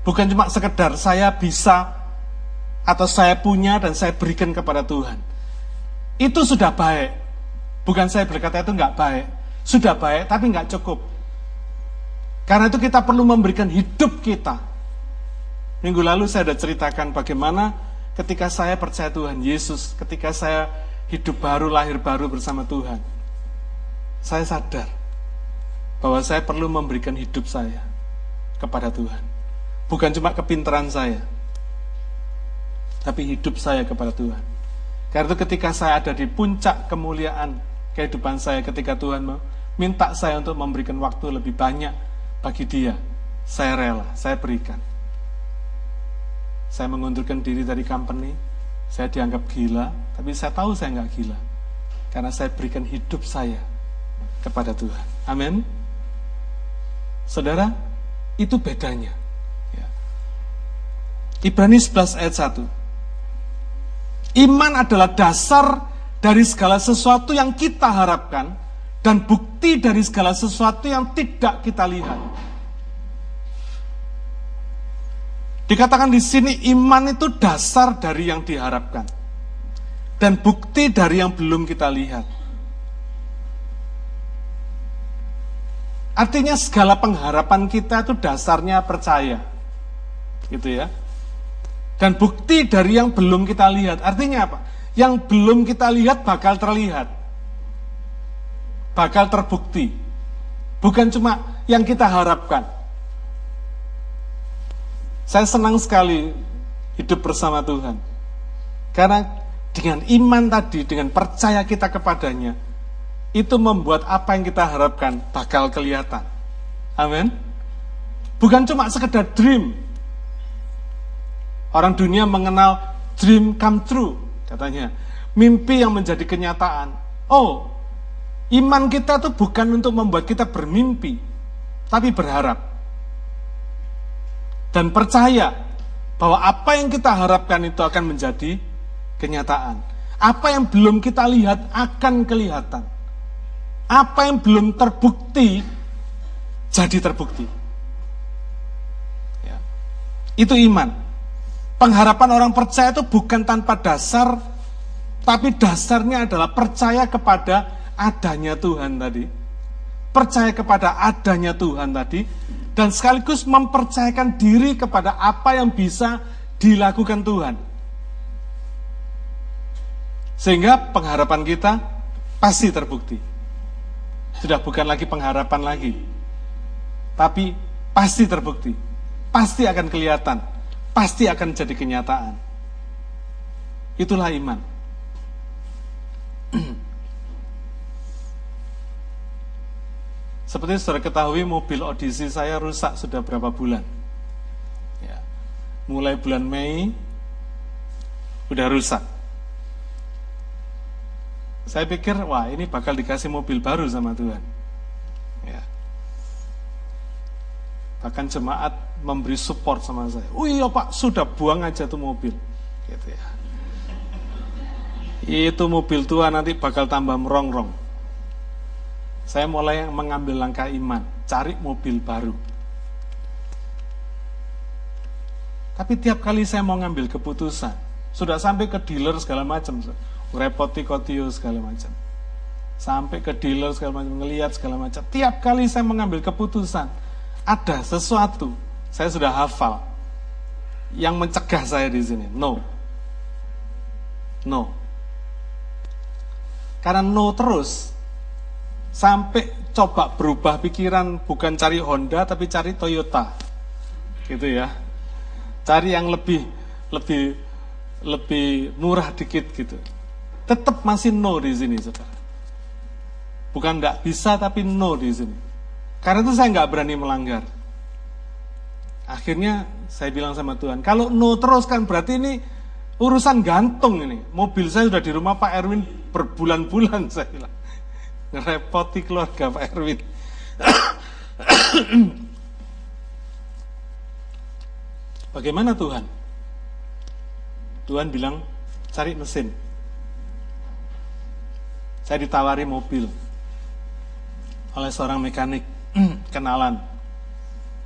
Bukan cuma sekedar saya bisa atau saya punya dan saya berikan kepada Tuhan. Itu sudah baik. Bukan saya berkata itu nggak baik. Sudah baik tapi nggak cukup. Karena itu kita perlu memberikan hidup kita. Minggu lalu saya sudah ceritakan bagaimana ketika saya percaya Tuhan Yesus, ketika saya hidup baru, lahir baru bersama Tuhan saya sadar bahwa saya perlu memberikan hidup saya kepada Tuhan. Bukan cuma kepintaran saya, tapi hidup saya kepada Tuhan. Karena itu ketika saya ada di puncak kemuliaan kehidupan saya ketika Tuhan minta saya untuk memberikan waktu lebih banyak bagi dia, saya rela, saya berikan. Saya mengundurkan diri dari company, saya dianggap gila, tapi saya tahu saya nggak gila. Karena saya berikan hidup saya kepada Tuhan. Amin. Saudara, itu bedanya. Ya. Ibrani 11 ayat 1. Iman adalah dasar dari segala sesuatu yang kita harapkan dan bukti dari segala sesuatu yang tidak kita lihat. Dikatakan di sini iman itu dasar dari yang diharapkan dan bukti dari yang belum kita lihat. Artinya segala pengharapan kita itu dasarnya percaya. Gitu ya. Dan bukti dari yang belum kita lihat. Artinya apa? Yang belum kita lihat bakal terlihat. Bakal terbukti. Bukan cuma yang kita harapkan. Saya senang sekali hidup bersama Tuhan. Karena dengan iman tadi, dengan percaya kita kepadanya, itu membuat apa yang kita harapkan bakal kelihatan. Amin. Bukan cuma sekedar dream. Orang dunia mengenal dream come true, katanya. Mimpi yang menjadi kenyataan. Oh, iman kita itu bukan untuk membuat kita bermimpi, tapi berharap. Dan percaya bahwa apa yang kita harapkan itu akan menjadi kenyataan. Apa yang belum kita lihat akan kelihatan apa yang belum terbukti jadi terbukti. Ya. Itu iman. Pengharapan orang percaya itu bukan tanpa dasar, tapi dasarnya adalah percaya kepada adanya Tuhan tadi. Percaya kepada adanya Tuhan tadi, dan sekaligus mempercayakan diri kepada apa yang bisa dilakukan Tuhan. Sehingga pengharapan kita pasti terbukti. Sudah bukan lagi pengharapan lagi. Tapi pasti terbukti. Pasti akan kelihatan. Pasti akan jadi kenyataan. Itulah iman. Seperti sudah ketahui mobil audisi saya rusak sudah berapa bulan. Ya. Mulai bulan Mei udah rusak. Saya pikir, wah ini bakal dikasih mobil baru sama Tuhan. Ya. Bahkan jemaat memberi support sama saya. Oh iya Pak, sudah buang aja tuh mobil. Gitu ya. Itu mobil tua nanti bakal tambah merongrong. Saya mulai mengambil langkah iman, cari mobil baru. Tapi tiap kali saya mau ngambil keputusan, sudah sampai ke dealer segala macam repoti kotio segala macam. Sampai ke dealer segala macam, ngelihat segala macam. Tiap kali saya mengambil keputusan, ada sesuatu, saya sudah hafal. yang mencegah saya di sini. No. No. Karena no terus sampai coba berubah pikiran bukan cari Honda tapi cari Toyota. Gitu ya. Cari yang lebih lebih lebih murah dikit gitu. Tetap masih no di sini, Saudara. Bukan nggak bisa tapi no di sini. Karena itu saya nggak berani melanggar. Akhirnya saya bilang sama Tuhan, kalau no terus kan berarti ini urusan gantung ini. Mobil saya sudah di rumah Pak Erwin berbulan-bulan saya bilang. Ngerepoti keluarga Pak Erwin. Bagaimana Tuhan? Tuhan bilang, cari mesin. Saya ditawari mobil oleh seorang mekanik kenalan.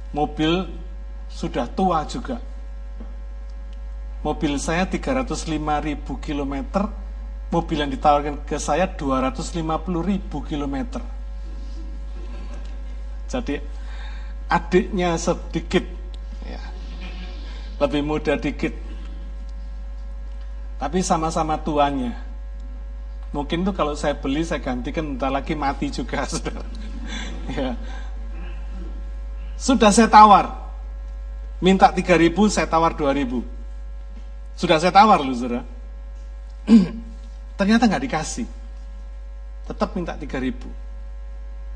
Mobil sudah tua juga, mobil saya 305 ribu kilometer, mobil yang ditawarkan ke saya 250 ribu kilometer. Jadi adiknya sedikit, ya, lebih muda dikit, tapi sama-sama tuanya. Mungkin tuh kalau saya beli saya gantikan entah lagi mati juga, saudara. ya. Sudah saya tawar, minta 3000 saya tawar 2000 sudah saya tawar loh saudara. Ternyata nggak dikasih. Tetap minta 3000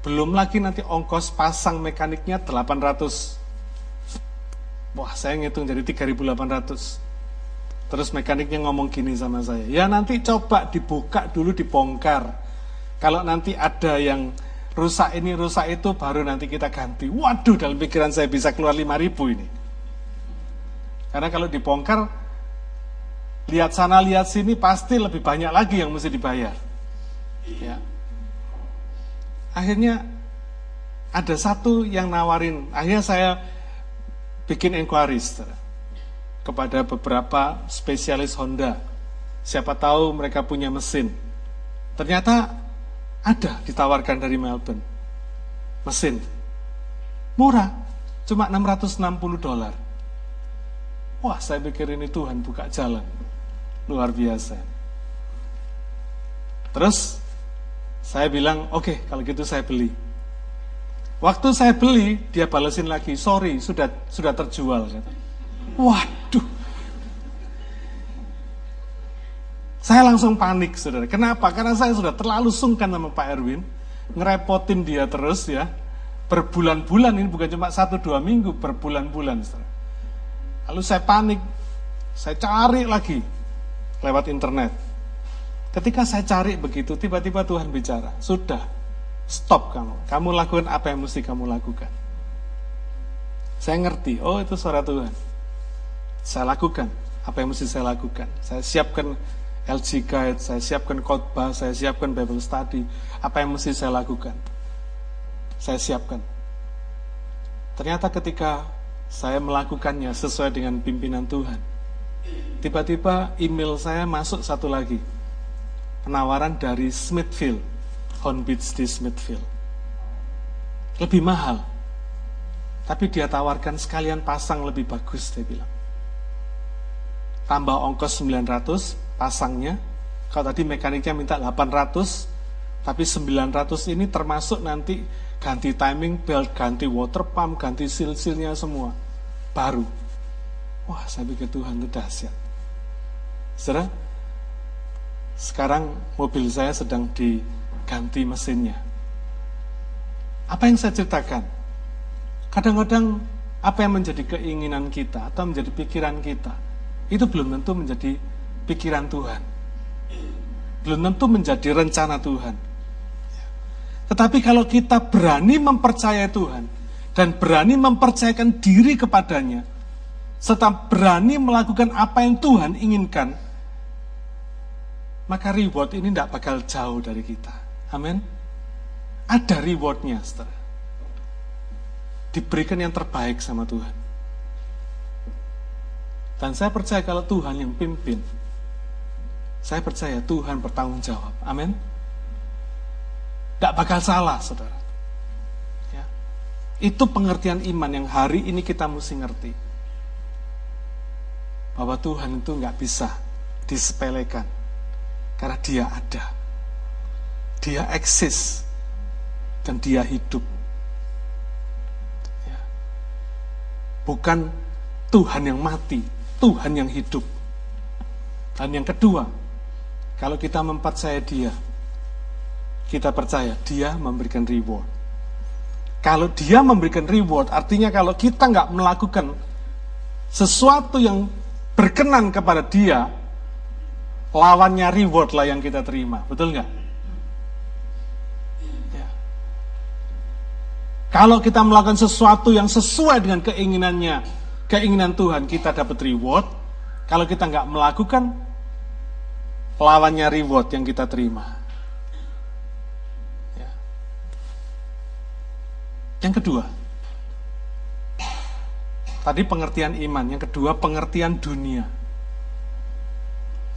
Belum lagi nanti ongkos pasang mekaniknya 800. Wah saya ngitung jadi 3800. Terus mekaniknya ngomong gini sama saya. Ya nanti coba dibuka dulu dibongkar. Kalau nanti ada yang rusak ini rusak itu baru nanti kita ganti. Waduh dalam pikiran saya bisa keluar 5000 ini. Karena kalau dibongkar lihat sana lihat sini pasti lebih banyak lagi yang mesti dibayar. Ya. Akhirnya ada satu yang nawarin, akhirnya saya bikin inquiries kepada beberapa spesialis Honda. Siapa tahu mereka punya mesin. Ternyata ada ditawarkan dari Melbourne. Mesin. Murah, cuma 660 dolar. Wah, saya pikir ini Tuhan buka jalan. Luar biasa. Terus saya bilang, oke okay, kalau gitu saya beli. Waktu saya beli, dia balesin lagi, sorry, sudah sudah terjual. Waduh. Saya langsung panik, saudara. Kenapa? Karena saya sudah terlalu sungkan sama Pak Erwin. Ngerepotin dia terus ya. Berbulan-bulan, ini bukan cuma satu dua minggu, berbulan-bulan. Lalu saya panik. Saya cari lagi lewat internet. Ketika saya cari begitu, tiba-tiba Tuhan bicara, sudah, stop kamu. Kamu lakukan apa yang mesti kamu lakukan. Saya ngerti, oh itu suara Tuhan. Saya lakukan apa yang mesti saya lakukan. Saya siapkan LG Guide, saya siapkan khotbah, saya siapkan Bible Study. Apa yang mesti saya lakukan? Saya siapkan. Ternyata ketika saya melakukannya sesuai dengan pimpinan Tuhan, Tiba-tiba email saya masuk satu lagi. Penawaran dari Smithfield, Beach di Smithfield. Lebih mahal. Tapi dia tawarkan sekalian pasang lebih bagus, dia bilang. Tambah ongkos 900, pasangnya. Kalau tadi mekaniknya minta 800, tapi 900 ini termasuk nanti ganti timing belt, ganti water pump, ganti seal-sealnya semua. Baru. Wah, saya pikir Tuhan itu dahsyat. Saudara, sekarang mobil saya sedang diganti mesinnya. Apa yang saya ceritakan? Kadang-kadang apa yang menjadi keinginan kita atau menjadi pikiran kita, itu belum tentu menjadi pikiran Tuhan. Belum tentu menjadi rencana Tuhan. Tetapi kalau kita berani mempercayai Tuhan dan berani mempercayakan diri kepadanya, serta berani melakukan apa yang Tuhan inginkan, maka reward ini tidak bakal jauh dari kita. Amin. Ada rewardnya, setelah Diberikan yang terbaik sama Tuhan. Dan saya percaya kalau Tuhan yang pimpin, saya percaya Tuhan bertanggung jawab. Amin. Tidak bakal salah, saudara. Ya. Itu pengertian iman yang hari ini kita mesti ngerti bahwa Tuhan itu nggak bisa disepelekan karena Dia ada, Dia eksis dan Dia hidup. Ya. Bukan Tuhan yang mati, Tuhan yang hidup. Dan yang kedua, kalau kita mempercaya Dia, kita percaya Dia memberikan reward. Kalau Dia memberikan reward, artinya kalau kita nggak melakukan sesuatu yang berkenan kepada Dia, lawannya reward lah yang kita terima, betul nggak? Ya. Kalau kita melakukan sesuatu yang sesuai dengan keinginannya, keinginan Tuhan, kita dapat reward. Kalau kita nggak melakukan, lawannya reward yang kita terima. Ya. Yang kedua, tadi pengertian iman, yang kedua pengertian dunia.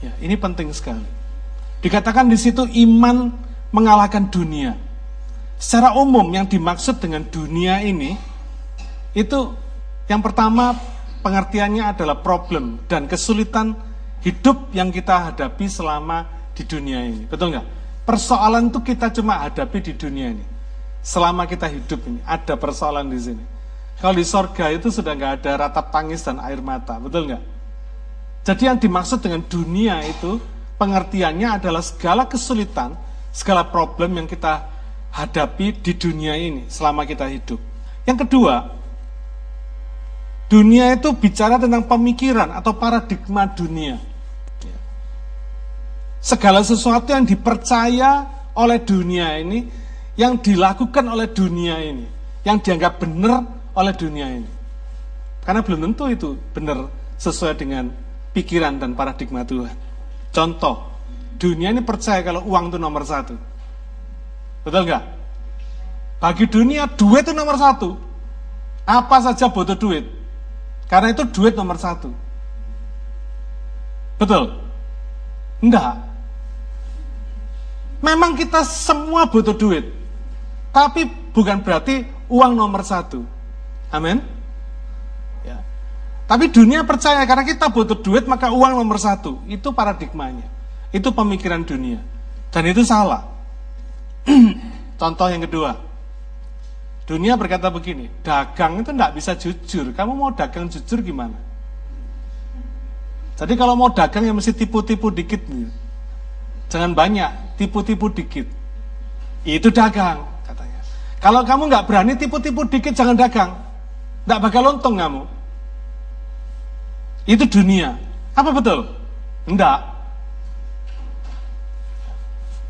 Ya, ini penting sekali. Dikatakan di situ iman mengalahkan dunia. Secara umum yang dimaksud dengan dunia ini itu yang pertama pengertiannya adalah problem dan kesulitan hidup yang kita hadapi selama di dunia ini. Betul nggak? Persoalan itu kita cuma hadapi di dunia ini. Selama kita hidup ini, ada persoalan di sini. Kalau di sorga itu sudah nggak ada ratap tangis dan air mata, betul nggak? Jadi yang dimaksud dengan dunia itu, pengertiannya adalah segala kesulitan, segala problem yang kita hadapi di dunia ini selama kita hidup. Yang kedua, dunia itu bicara tentang pemikiran atau paradigma dunia segala sesuatu yang dipercaya oleh dunia ini, yang dilakukan oleh dunia ini, yang dianggap benar oleh dunia ini. Karena belum tentu itu benar sesuai dengan pikiran dan paradigma Tuhan. Contoh, dunia ini percaya kalau uang itu nomor satu. Betul nggak? Bagi dunia, duit itu nomor satu. Apa saja butuh duit. Karena itu duit nomor satu. Betul? Enggak. Memang kita semua butuh duit. Tapi bukan berarti uang nomor satu. Amin. Ya. Tapi dunia percaya karena kita butuh duit maka uang nomor satu. Itu paradigmanya. Itu pemikiran dunia. Dan itu salah. Contoh yang kedua. Dunia berkata begini, dagang itu tidak bisa jujur. Kamu mau dagang jujur gimana? Jadi kalau mau dagang ya mesti tipu-tipu dikit. Nih. Jangan banyak, tipu-tipu dikit. Itu dagang, katanya. Kalau kamu nggak berani tipu-tipu dikit, jangan dagang. Nggak bakal untung kamu. Itu dunia. Apa betul? Enggak.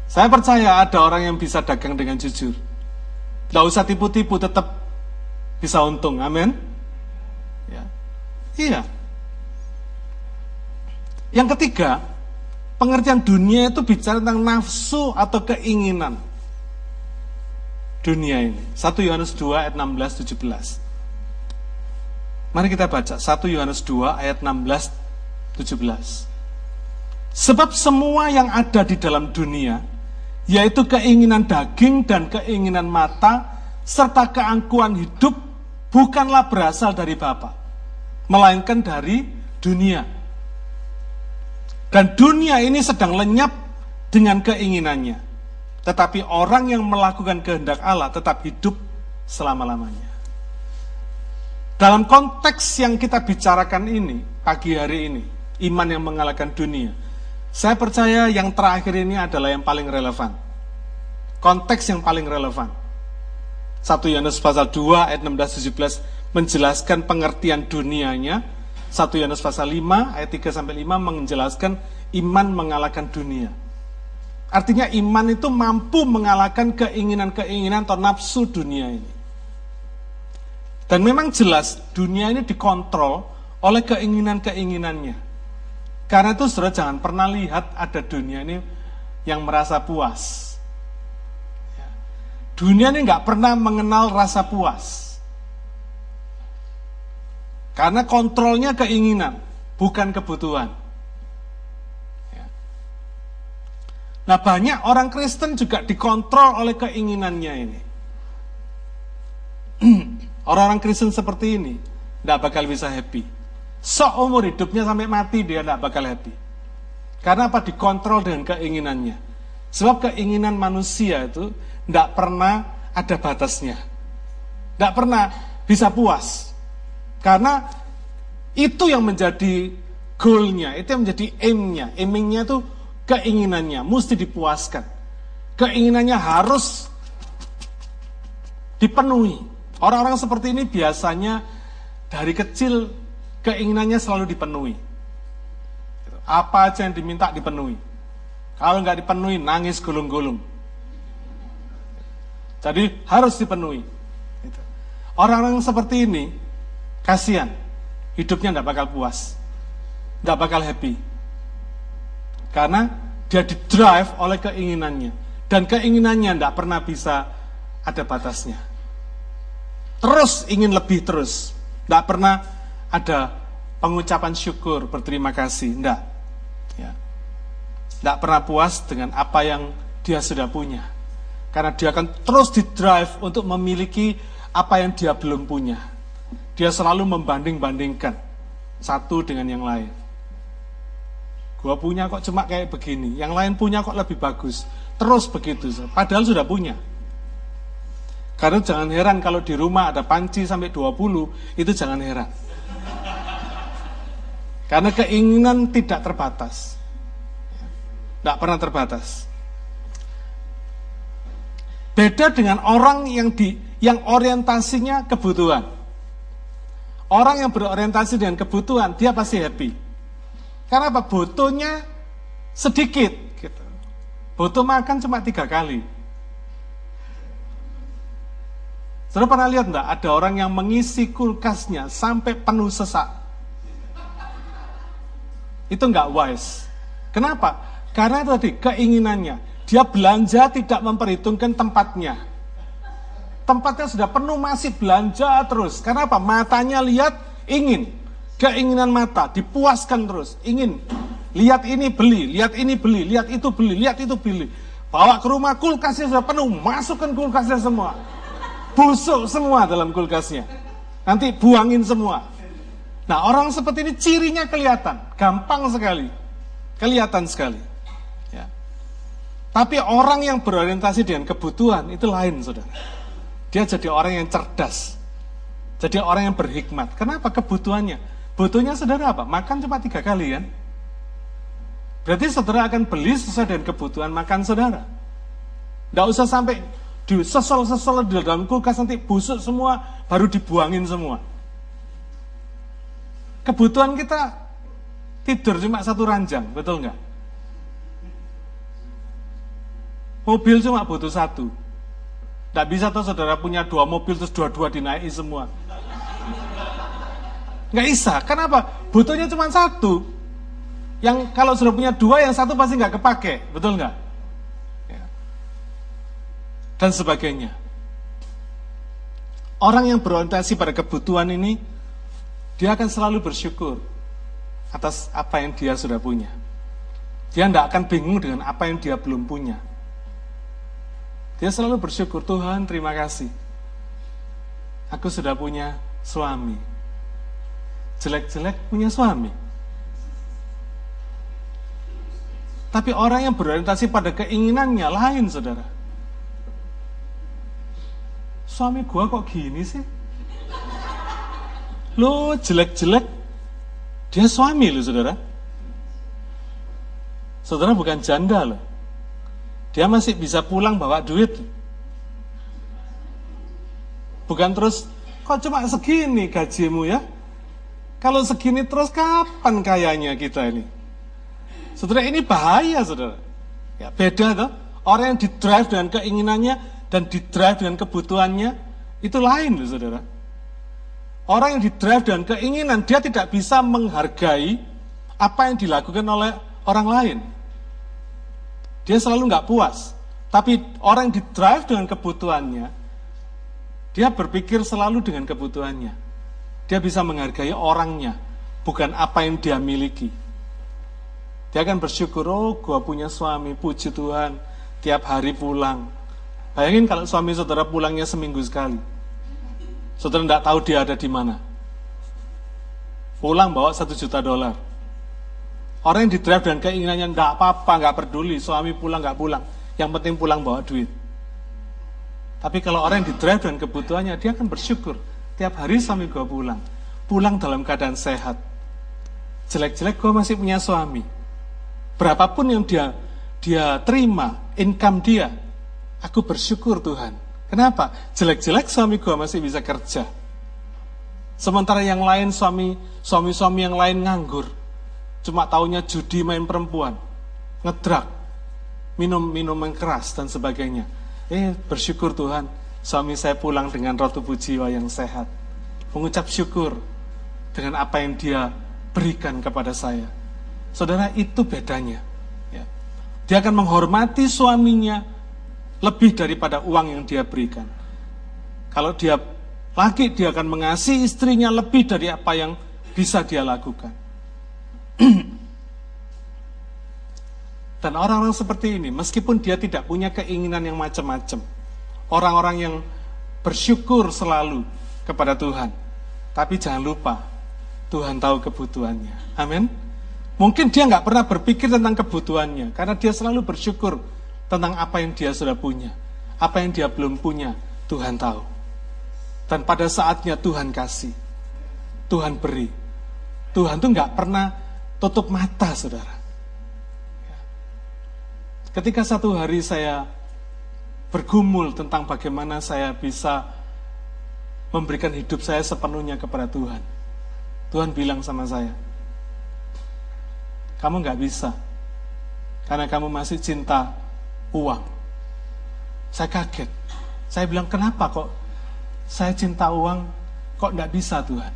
Saya percaya ada orang yang bisa dagang dengan jujur. Nggak usah tipu-tipu, tetap bisa untung. Amin. Ya. Iya. Yang ketiga, Pengertian dunia itu bicara tentang nafsu atau keinginan dunia ini. 1 Yohanes 2 ayat 16 17. Mari kita baca 1 Yohanes 2 ayat 16 17. Sebab semua yang ada di dalam dunia yaitu keinginan daging dan keinginan mata serta keangkuhan hidup bukanlah berasal dari Bapa melainkan dari dunia. Dan dunia ini sedang lenyap dengan keinginannya. Tetapi orang yang melakukan kehendak Allah tetap hidup selama-lamanya. Dalam konteks yang kita bicarakan ini, pagi hari ini, iman yang mengalahkan dunia, saya percaya yang terakhir ini adalah yang paling relevan. Konteks yang paling relevan. 1 Yohanes pasal 2 ayat 16-17 menjelaskan pengertian dunianya, 1 Yohanes pasal 5 ayat 3 sampai 5 menjelaskan iman mengalahkan dunia. Artinya iman itu mampu mengalahkan keinginan-keinginan atau nafsu dunia ini. Dan memang jelas dunia ini dikontrol oleh keinginan-keinginannya. Karena itu saudara jangan pernah lihat ada dunia ini yang merasa puas. Ya. Dunia ini nggak pernah mengenal rasa puas. Karena kontrolnya keinginan, bukan kebutuhan. Ya. Nah banyak orang Kristen juga dikontrol oleh keinginannya ini. Orang-orang Kristen seperti ini tidak bakal bisa happy. seumur hidupnya sampai mati dia tidak bakal happy. Karena apa? Dikontrol dengan keinginannya. Sebab keinginan manusia itu tidak pernah ada batasnya. Tidak pernah bisa puas. Karena itu yang menjadi goalnya, itu yang menjadi aimnya. Aimingnya itu keinginannya, mesti dipuaskan. Keinginannya harus dipenuhi. Orang-orang seperti ini biasanya dari kecil keinginannya selalu dipenuhi. Apa aja yang diminta dipenuhi. Kalau nggak dipenuhi, nangis gulung-gulung. Jadi harus dipenuhi. Orang-orang seperti ini, kasihan, hidupnya nggak bakal puas, nggak bakal happy. Karena dia didrive oleh keinginannya. Dan keinginannya nggak pernah bisa ada batasnya. Terus ingin lebih terus. Nggak pernah ada pengucapan syukur, berterima kasih. Nggak. Ya. Nggak pernah puas dengan apa yang dia sudah punya. Karena dia akan terus didrive untuk memiliki apa yang dia belum punya. Dia selalu membanding-bandingkan satu dengan yang lain. Gua punya kok cuma kayak begini, yang lain punya kok lebih bagus. Terus begitu, padahal sudah punya. Karena jangan heran kalau di rumah ada panci sampai 20, itu jangan heran. Karena keinginan tidak terbatas. Tidak pernah terbatas. Beda dengan orang yang di yang orientasinya kebutuhan. Orang yang berorientasi dengan kebutuhan, dia pasti happy. Karena apa? Butuhnya sedikit. Gitu. Butuh makan cuma tiga kali. Saudara pernah lihat enggak? Ada orang yang mengisi kulkasnya sampai penuh sesak. Itu enggak wise. Kenapa? Karena tadi keinginannya. Dia belanja tidak memperhitungkan tempatnya. Tempatnya sudah penuh masih belanja terus. Karena apa? Matanya lihat ingin. Keinginan mata dipuaskan terus. Ingin. Lihat ini beli, lihat ini beli, lihat itu beli, lihat itu beli. Bawa ke rumah kulkasnya sudah penuh, masukkan kulkasnya semua. Busuk semua dalam kulkasnya. Nanti buangin semua. Nah orang seperti ini cirinya kelihatan, gampang sekali, kelihatan sekali. Ya. Tapi orang yang berorientasi dengan kebutuhan itu lain, saudara. Dia jadi orang yang cerdas, jadi orang yang berhikmat. Kenapa kebutuhannya? Butuhnya saudara apa? Makan cuma tiga kali kan? Berarti saudara akan beli sesuai dengan kebutuhan makan saudara. Tidak usah sampai di sesol-sesol di dalam kulkas nanti busuk semua, baru dibuangin semua. Kebutuhan kita tidur cuma satu ranjang, betul nggak? Mobil cuma butuh satu. Tidak bisa tuh saudara punya dua mobil terus dua-dua dinaiki semua. Nggak bisa, kenapa? Butuhnya cuma satu. Yang kalau sudah punya dua, yang satu pasti nggak kepake, betul nggak? Dan sebagainya. Orang yang berorientasi pada kebutuhan ini, dia akan selalu bersyukur atas apa yang dia sudah punya. Dia tidak akan bingung dengan apa yang dia belum punya. Dia selalu bersyukur, Tuhan terima kasih. Aku sudah punya suami. Jelek-jelek punya suami Tapi orang yang berorientasi pada keinginannya lain, saudara. Suami gua kok gini sih? Lo jelek-jelek, dia suami lo, saudara. Saudara bukan janda loh. Dia masih bisa pulang bawa duit. Bukan terus, kok cuma segini gajimu ya? Kalau segini terus kapan kayanya kita ini? Saudara ini bahaya saudara. Ya, beda tuh. Orang yang didrive dengan keinginannya dan didrive dengan kebutuhannya itu lain loh saudara. Orang yang didrive dengan keinginan dia tidak bisa menghargai apa yang dilakukan oleh orang lain. Dia selalu nggak puas. Tapi orang yang didrive dengan kebutuhannya, dia berpikir selalu dengan kebutuhannya. Dia bisa menghargai orangnya, bukan apa yang dia miliki. Dia akan bersyukur, oh gua punya suami, puji Tuhan, tiap hari pulang. Bayangin kalau suami saudara pulangnya seminggu sekali. Saudara tidak tahu dia ada di mana. pulang bawa satu juta dolar. Orang yang di drive dan keinginannya nggak apa-apa, nggak peduli, suami pulang nggak pulang, yang penting pulang bawa duit. Tapi kalau orang yang di drive dan kebutuhannya, dia akan bersyukur. Tiap hari suami gue pulang, pulang dalam keadaan sehat. Jelek-jelek gue masih punya suami. Berapapun yang dia dia terima, income dia, aku bersyukur Tuhan. Kenapa? Jelek-jelek suami gue masih bisa kerja. Sementara yang lain suami suami-suami yang lain nganggur. Cuma taunya judi main perempuan, ngedrak, minum minum yang keras dan sebagainya. Eh bersyukur Tuhan, suami saya pulang dengan roh tubuh jiwa yang sehat. Mengucap syukur dengan apa yang dia berikan kepada saya. Saudara itu bedanya. Ya. Dia akan menghormati suaminya lebih daripada uang yang dia berikan. Kalau dia laki dia akan mengasihi istrinya lebih dari apa yang bisa dia lakukan. Dan orang-orang seperti ini, meskipun dia tidak punya keinginan yang macam-macam, orang-orang yang bersyukur selalu kepada Tuhan, tapi jangan lupa, Tuhan tahu kebutuhannya. Amin. Mungkin dia nggak pernah berpikir tentang kebutuhannya, karena dia selalu bersyukur tentang apa yang dia sudah punya. Apa yang dia belum punya, Tuhan tahu. Dan pada saatnya Tuhan kasih. Tuhan beri. Tuhan tuh nggak pernah tutup mata, saudara. Ketika satu hari saya bergumul tentang bagaimana saya bisa memberikan hidup saya sepenuhnya kepada Tuhan. Tuhan bilang sama saya, kamu nggak bisa, karena kamu masih cinta uang. Saya kaget. Saya bilang, kenapa kok saya cinta uang, kok tidak bisa Tuhan?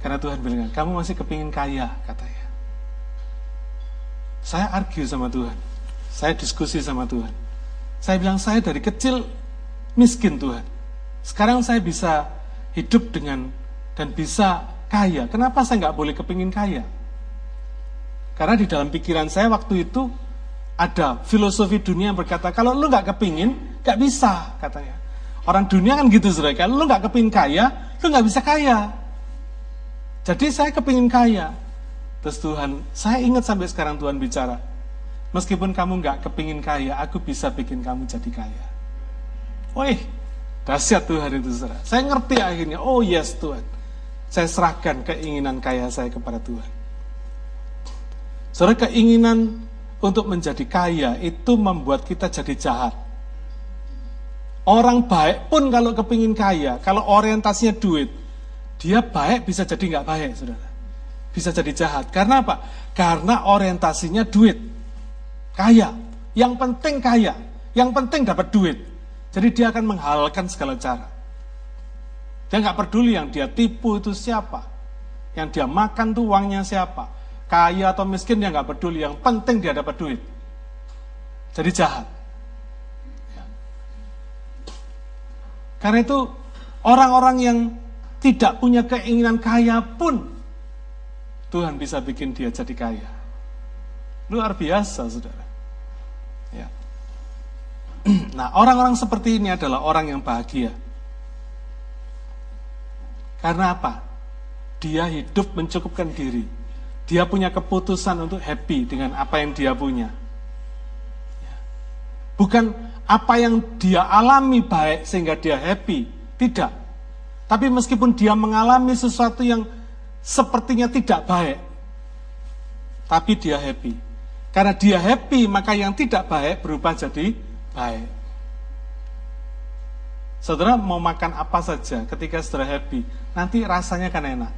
Karena Tuhan bilang, kamu masih kepingin kaya, katanya. Saya argue sama Tuhan. Saya diskusi sama Tuhan. Saya bilang, saya dari kecil miskin Tuhan. Sekarang saya bisa hidup dengan dan bisa kaya. Kenapa saya nggak boleh kepingin kaya? Karena di dalam pikiran saya waktu itu ada filosofi dunia yang berkata, kalau lu nggak kepingin, nggak bisa, katanya. Orang dunia kan gitu saudara, kalau lu nggak kepingin kaya, lu nggak bisa kaya. Jadi saya kepingin kaya. Terus Tuhan, saya ingat sampai sekarang Tuhan bicara, meskipun kamu nggak kepingin kaya, aku bisa bikin kamu jadi kaya. Wih, dahsyat Tuhan itu saudara. Saya ngerti akhirnya, oh yes Tuhan. Saya serahkan keinginan kaya saya kepada Tuhan. Saudara, keinginan untuk menjadi kaya itu membuat kita jadi jahat. Orang baik pun kalau kepingin kaya, kalau orientasinya duit, dia baik bisa jadi nggak baik, saudara. Bisa jadi jahat. Karena apa? Karena orientasinya duit. Kaya. Yang penting kaya. Yang penting dapat duit. Jadi dia akan menghalalkan segala cara. Dia nggak peduli yang dia tipu itu siapa. Yang dia makan tuh uangnya siapa. Kaya atau miskin dia nggak peduli. Yang penting dia dapat duit. Jadi jahat. Karena itu orang-orang yang tidak punya keinginan kaya pun Tuhan bisa bikin dia jadi kaya. Luar biasa, saudara. Ya. Nah, orang-orang seperti ini adalah orang yang bahagia. Karena apa? Dia hidup mencukupkan diri. Dia punya keputusan untuk happy dengan apa yang dia punya. Ya. Bukan apa yang dia alami baik sehingga dia happy. Tidak. Tapi meskipun dia mengalami sesuatu yang sepertinya tidak baik, tapi dia happy. Karena dia happy, maka yang tidak baik berubah jadi baik. Saudara mau makan apa saja ketika saudara happy, nanti rasanya kan enak.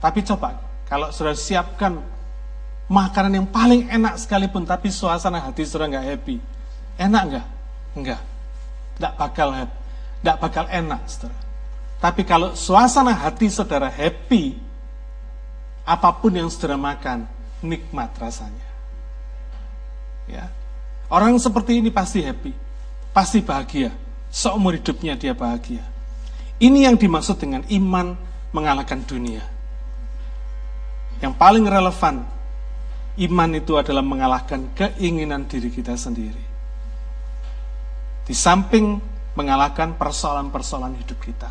Tapi coba, kalau sudah siapkan makanan yang paling enak sekalipun tapi suasana hati saudara nggak happy. Enak nggak? Enggak. Nggak bakal happy. Nggak bakal enak saudara. Tapi kalau suasana hati saudara happy, apa pun yang saudara makan, nikmat rasanya. Ya. Orang seperti ini pasti happy, pasti bahagia. Seumur hidupnya dia bahagia. Ini yang dimaksud dengan iman mengalahkan dunia. Yang paling relevan Iman itu adalah mengalahkan keinginan diri kita sendiri. Di samping mengalahkan persoalan-persoalan hidup kita.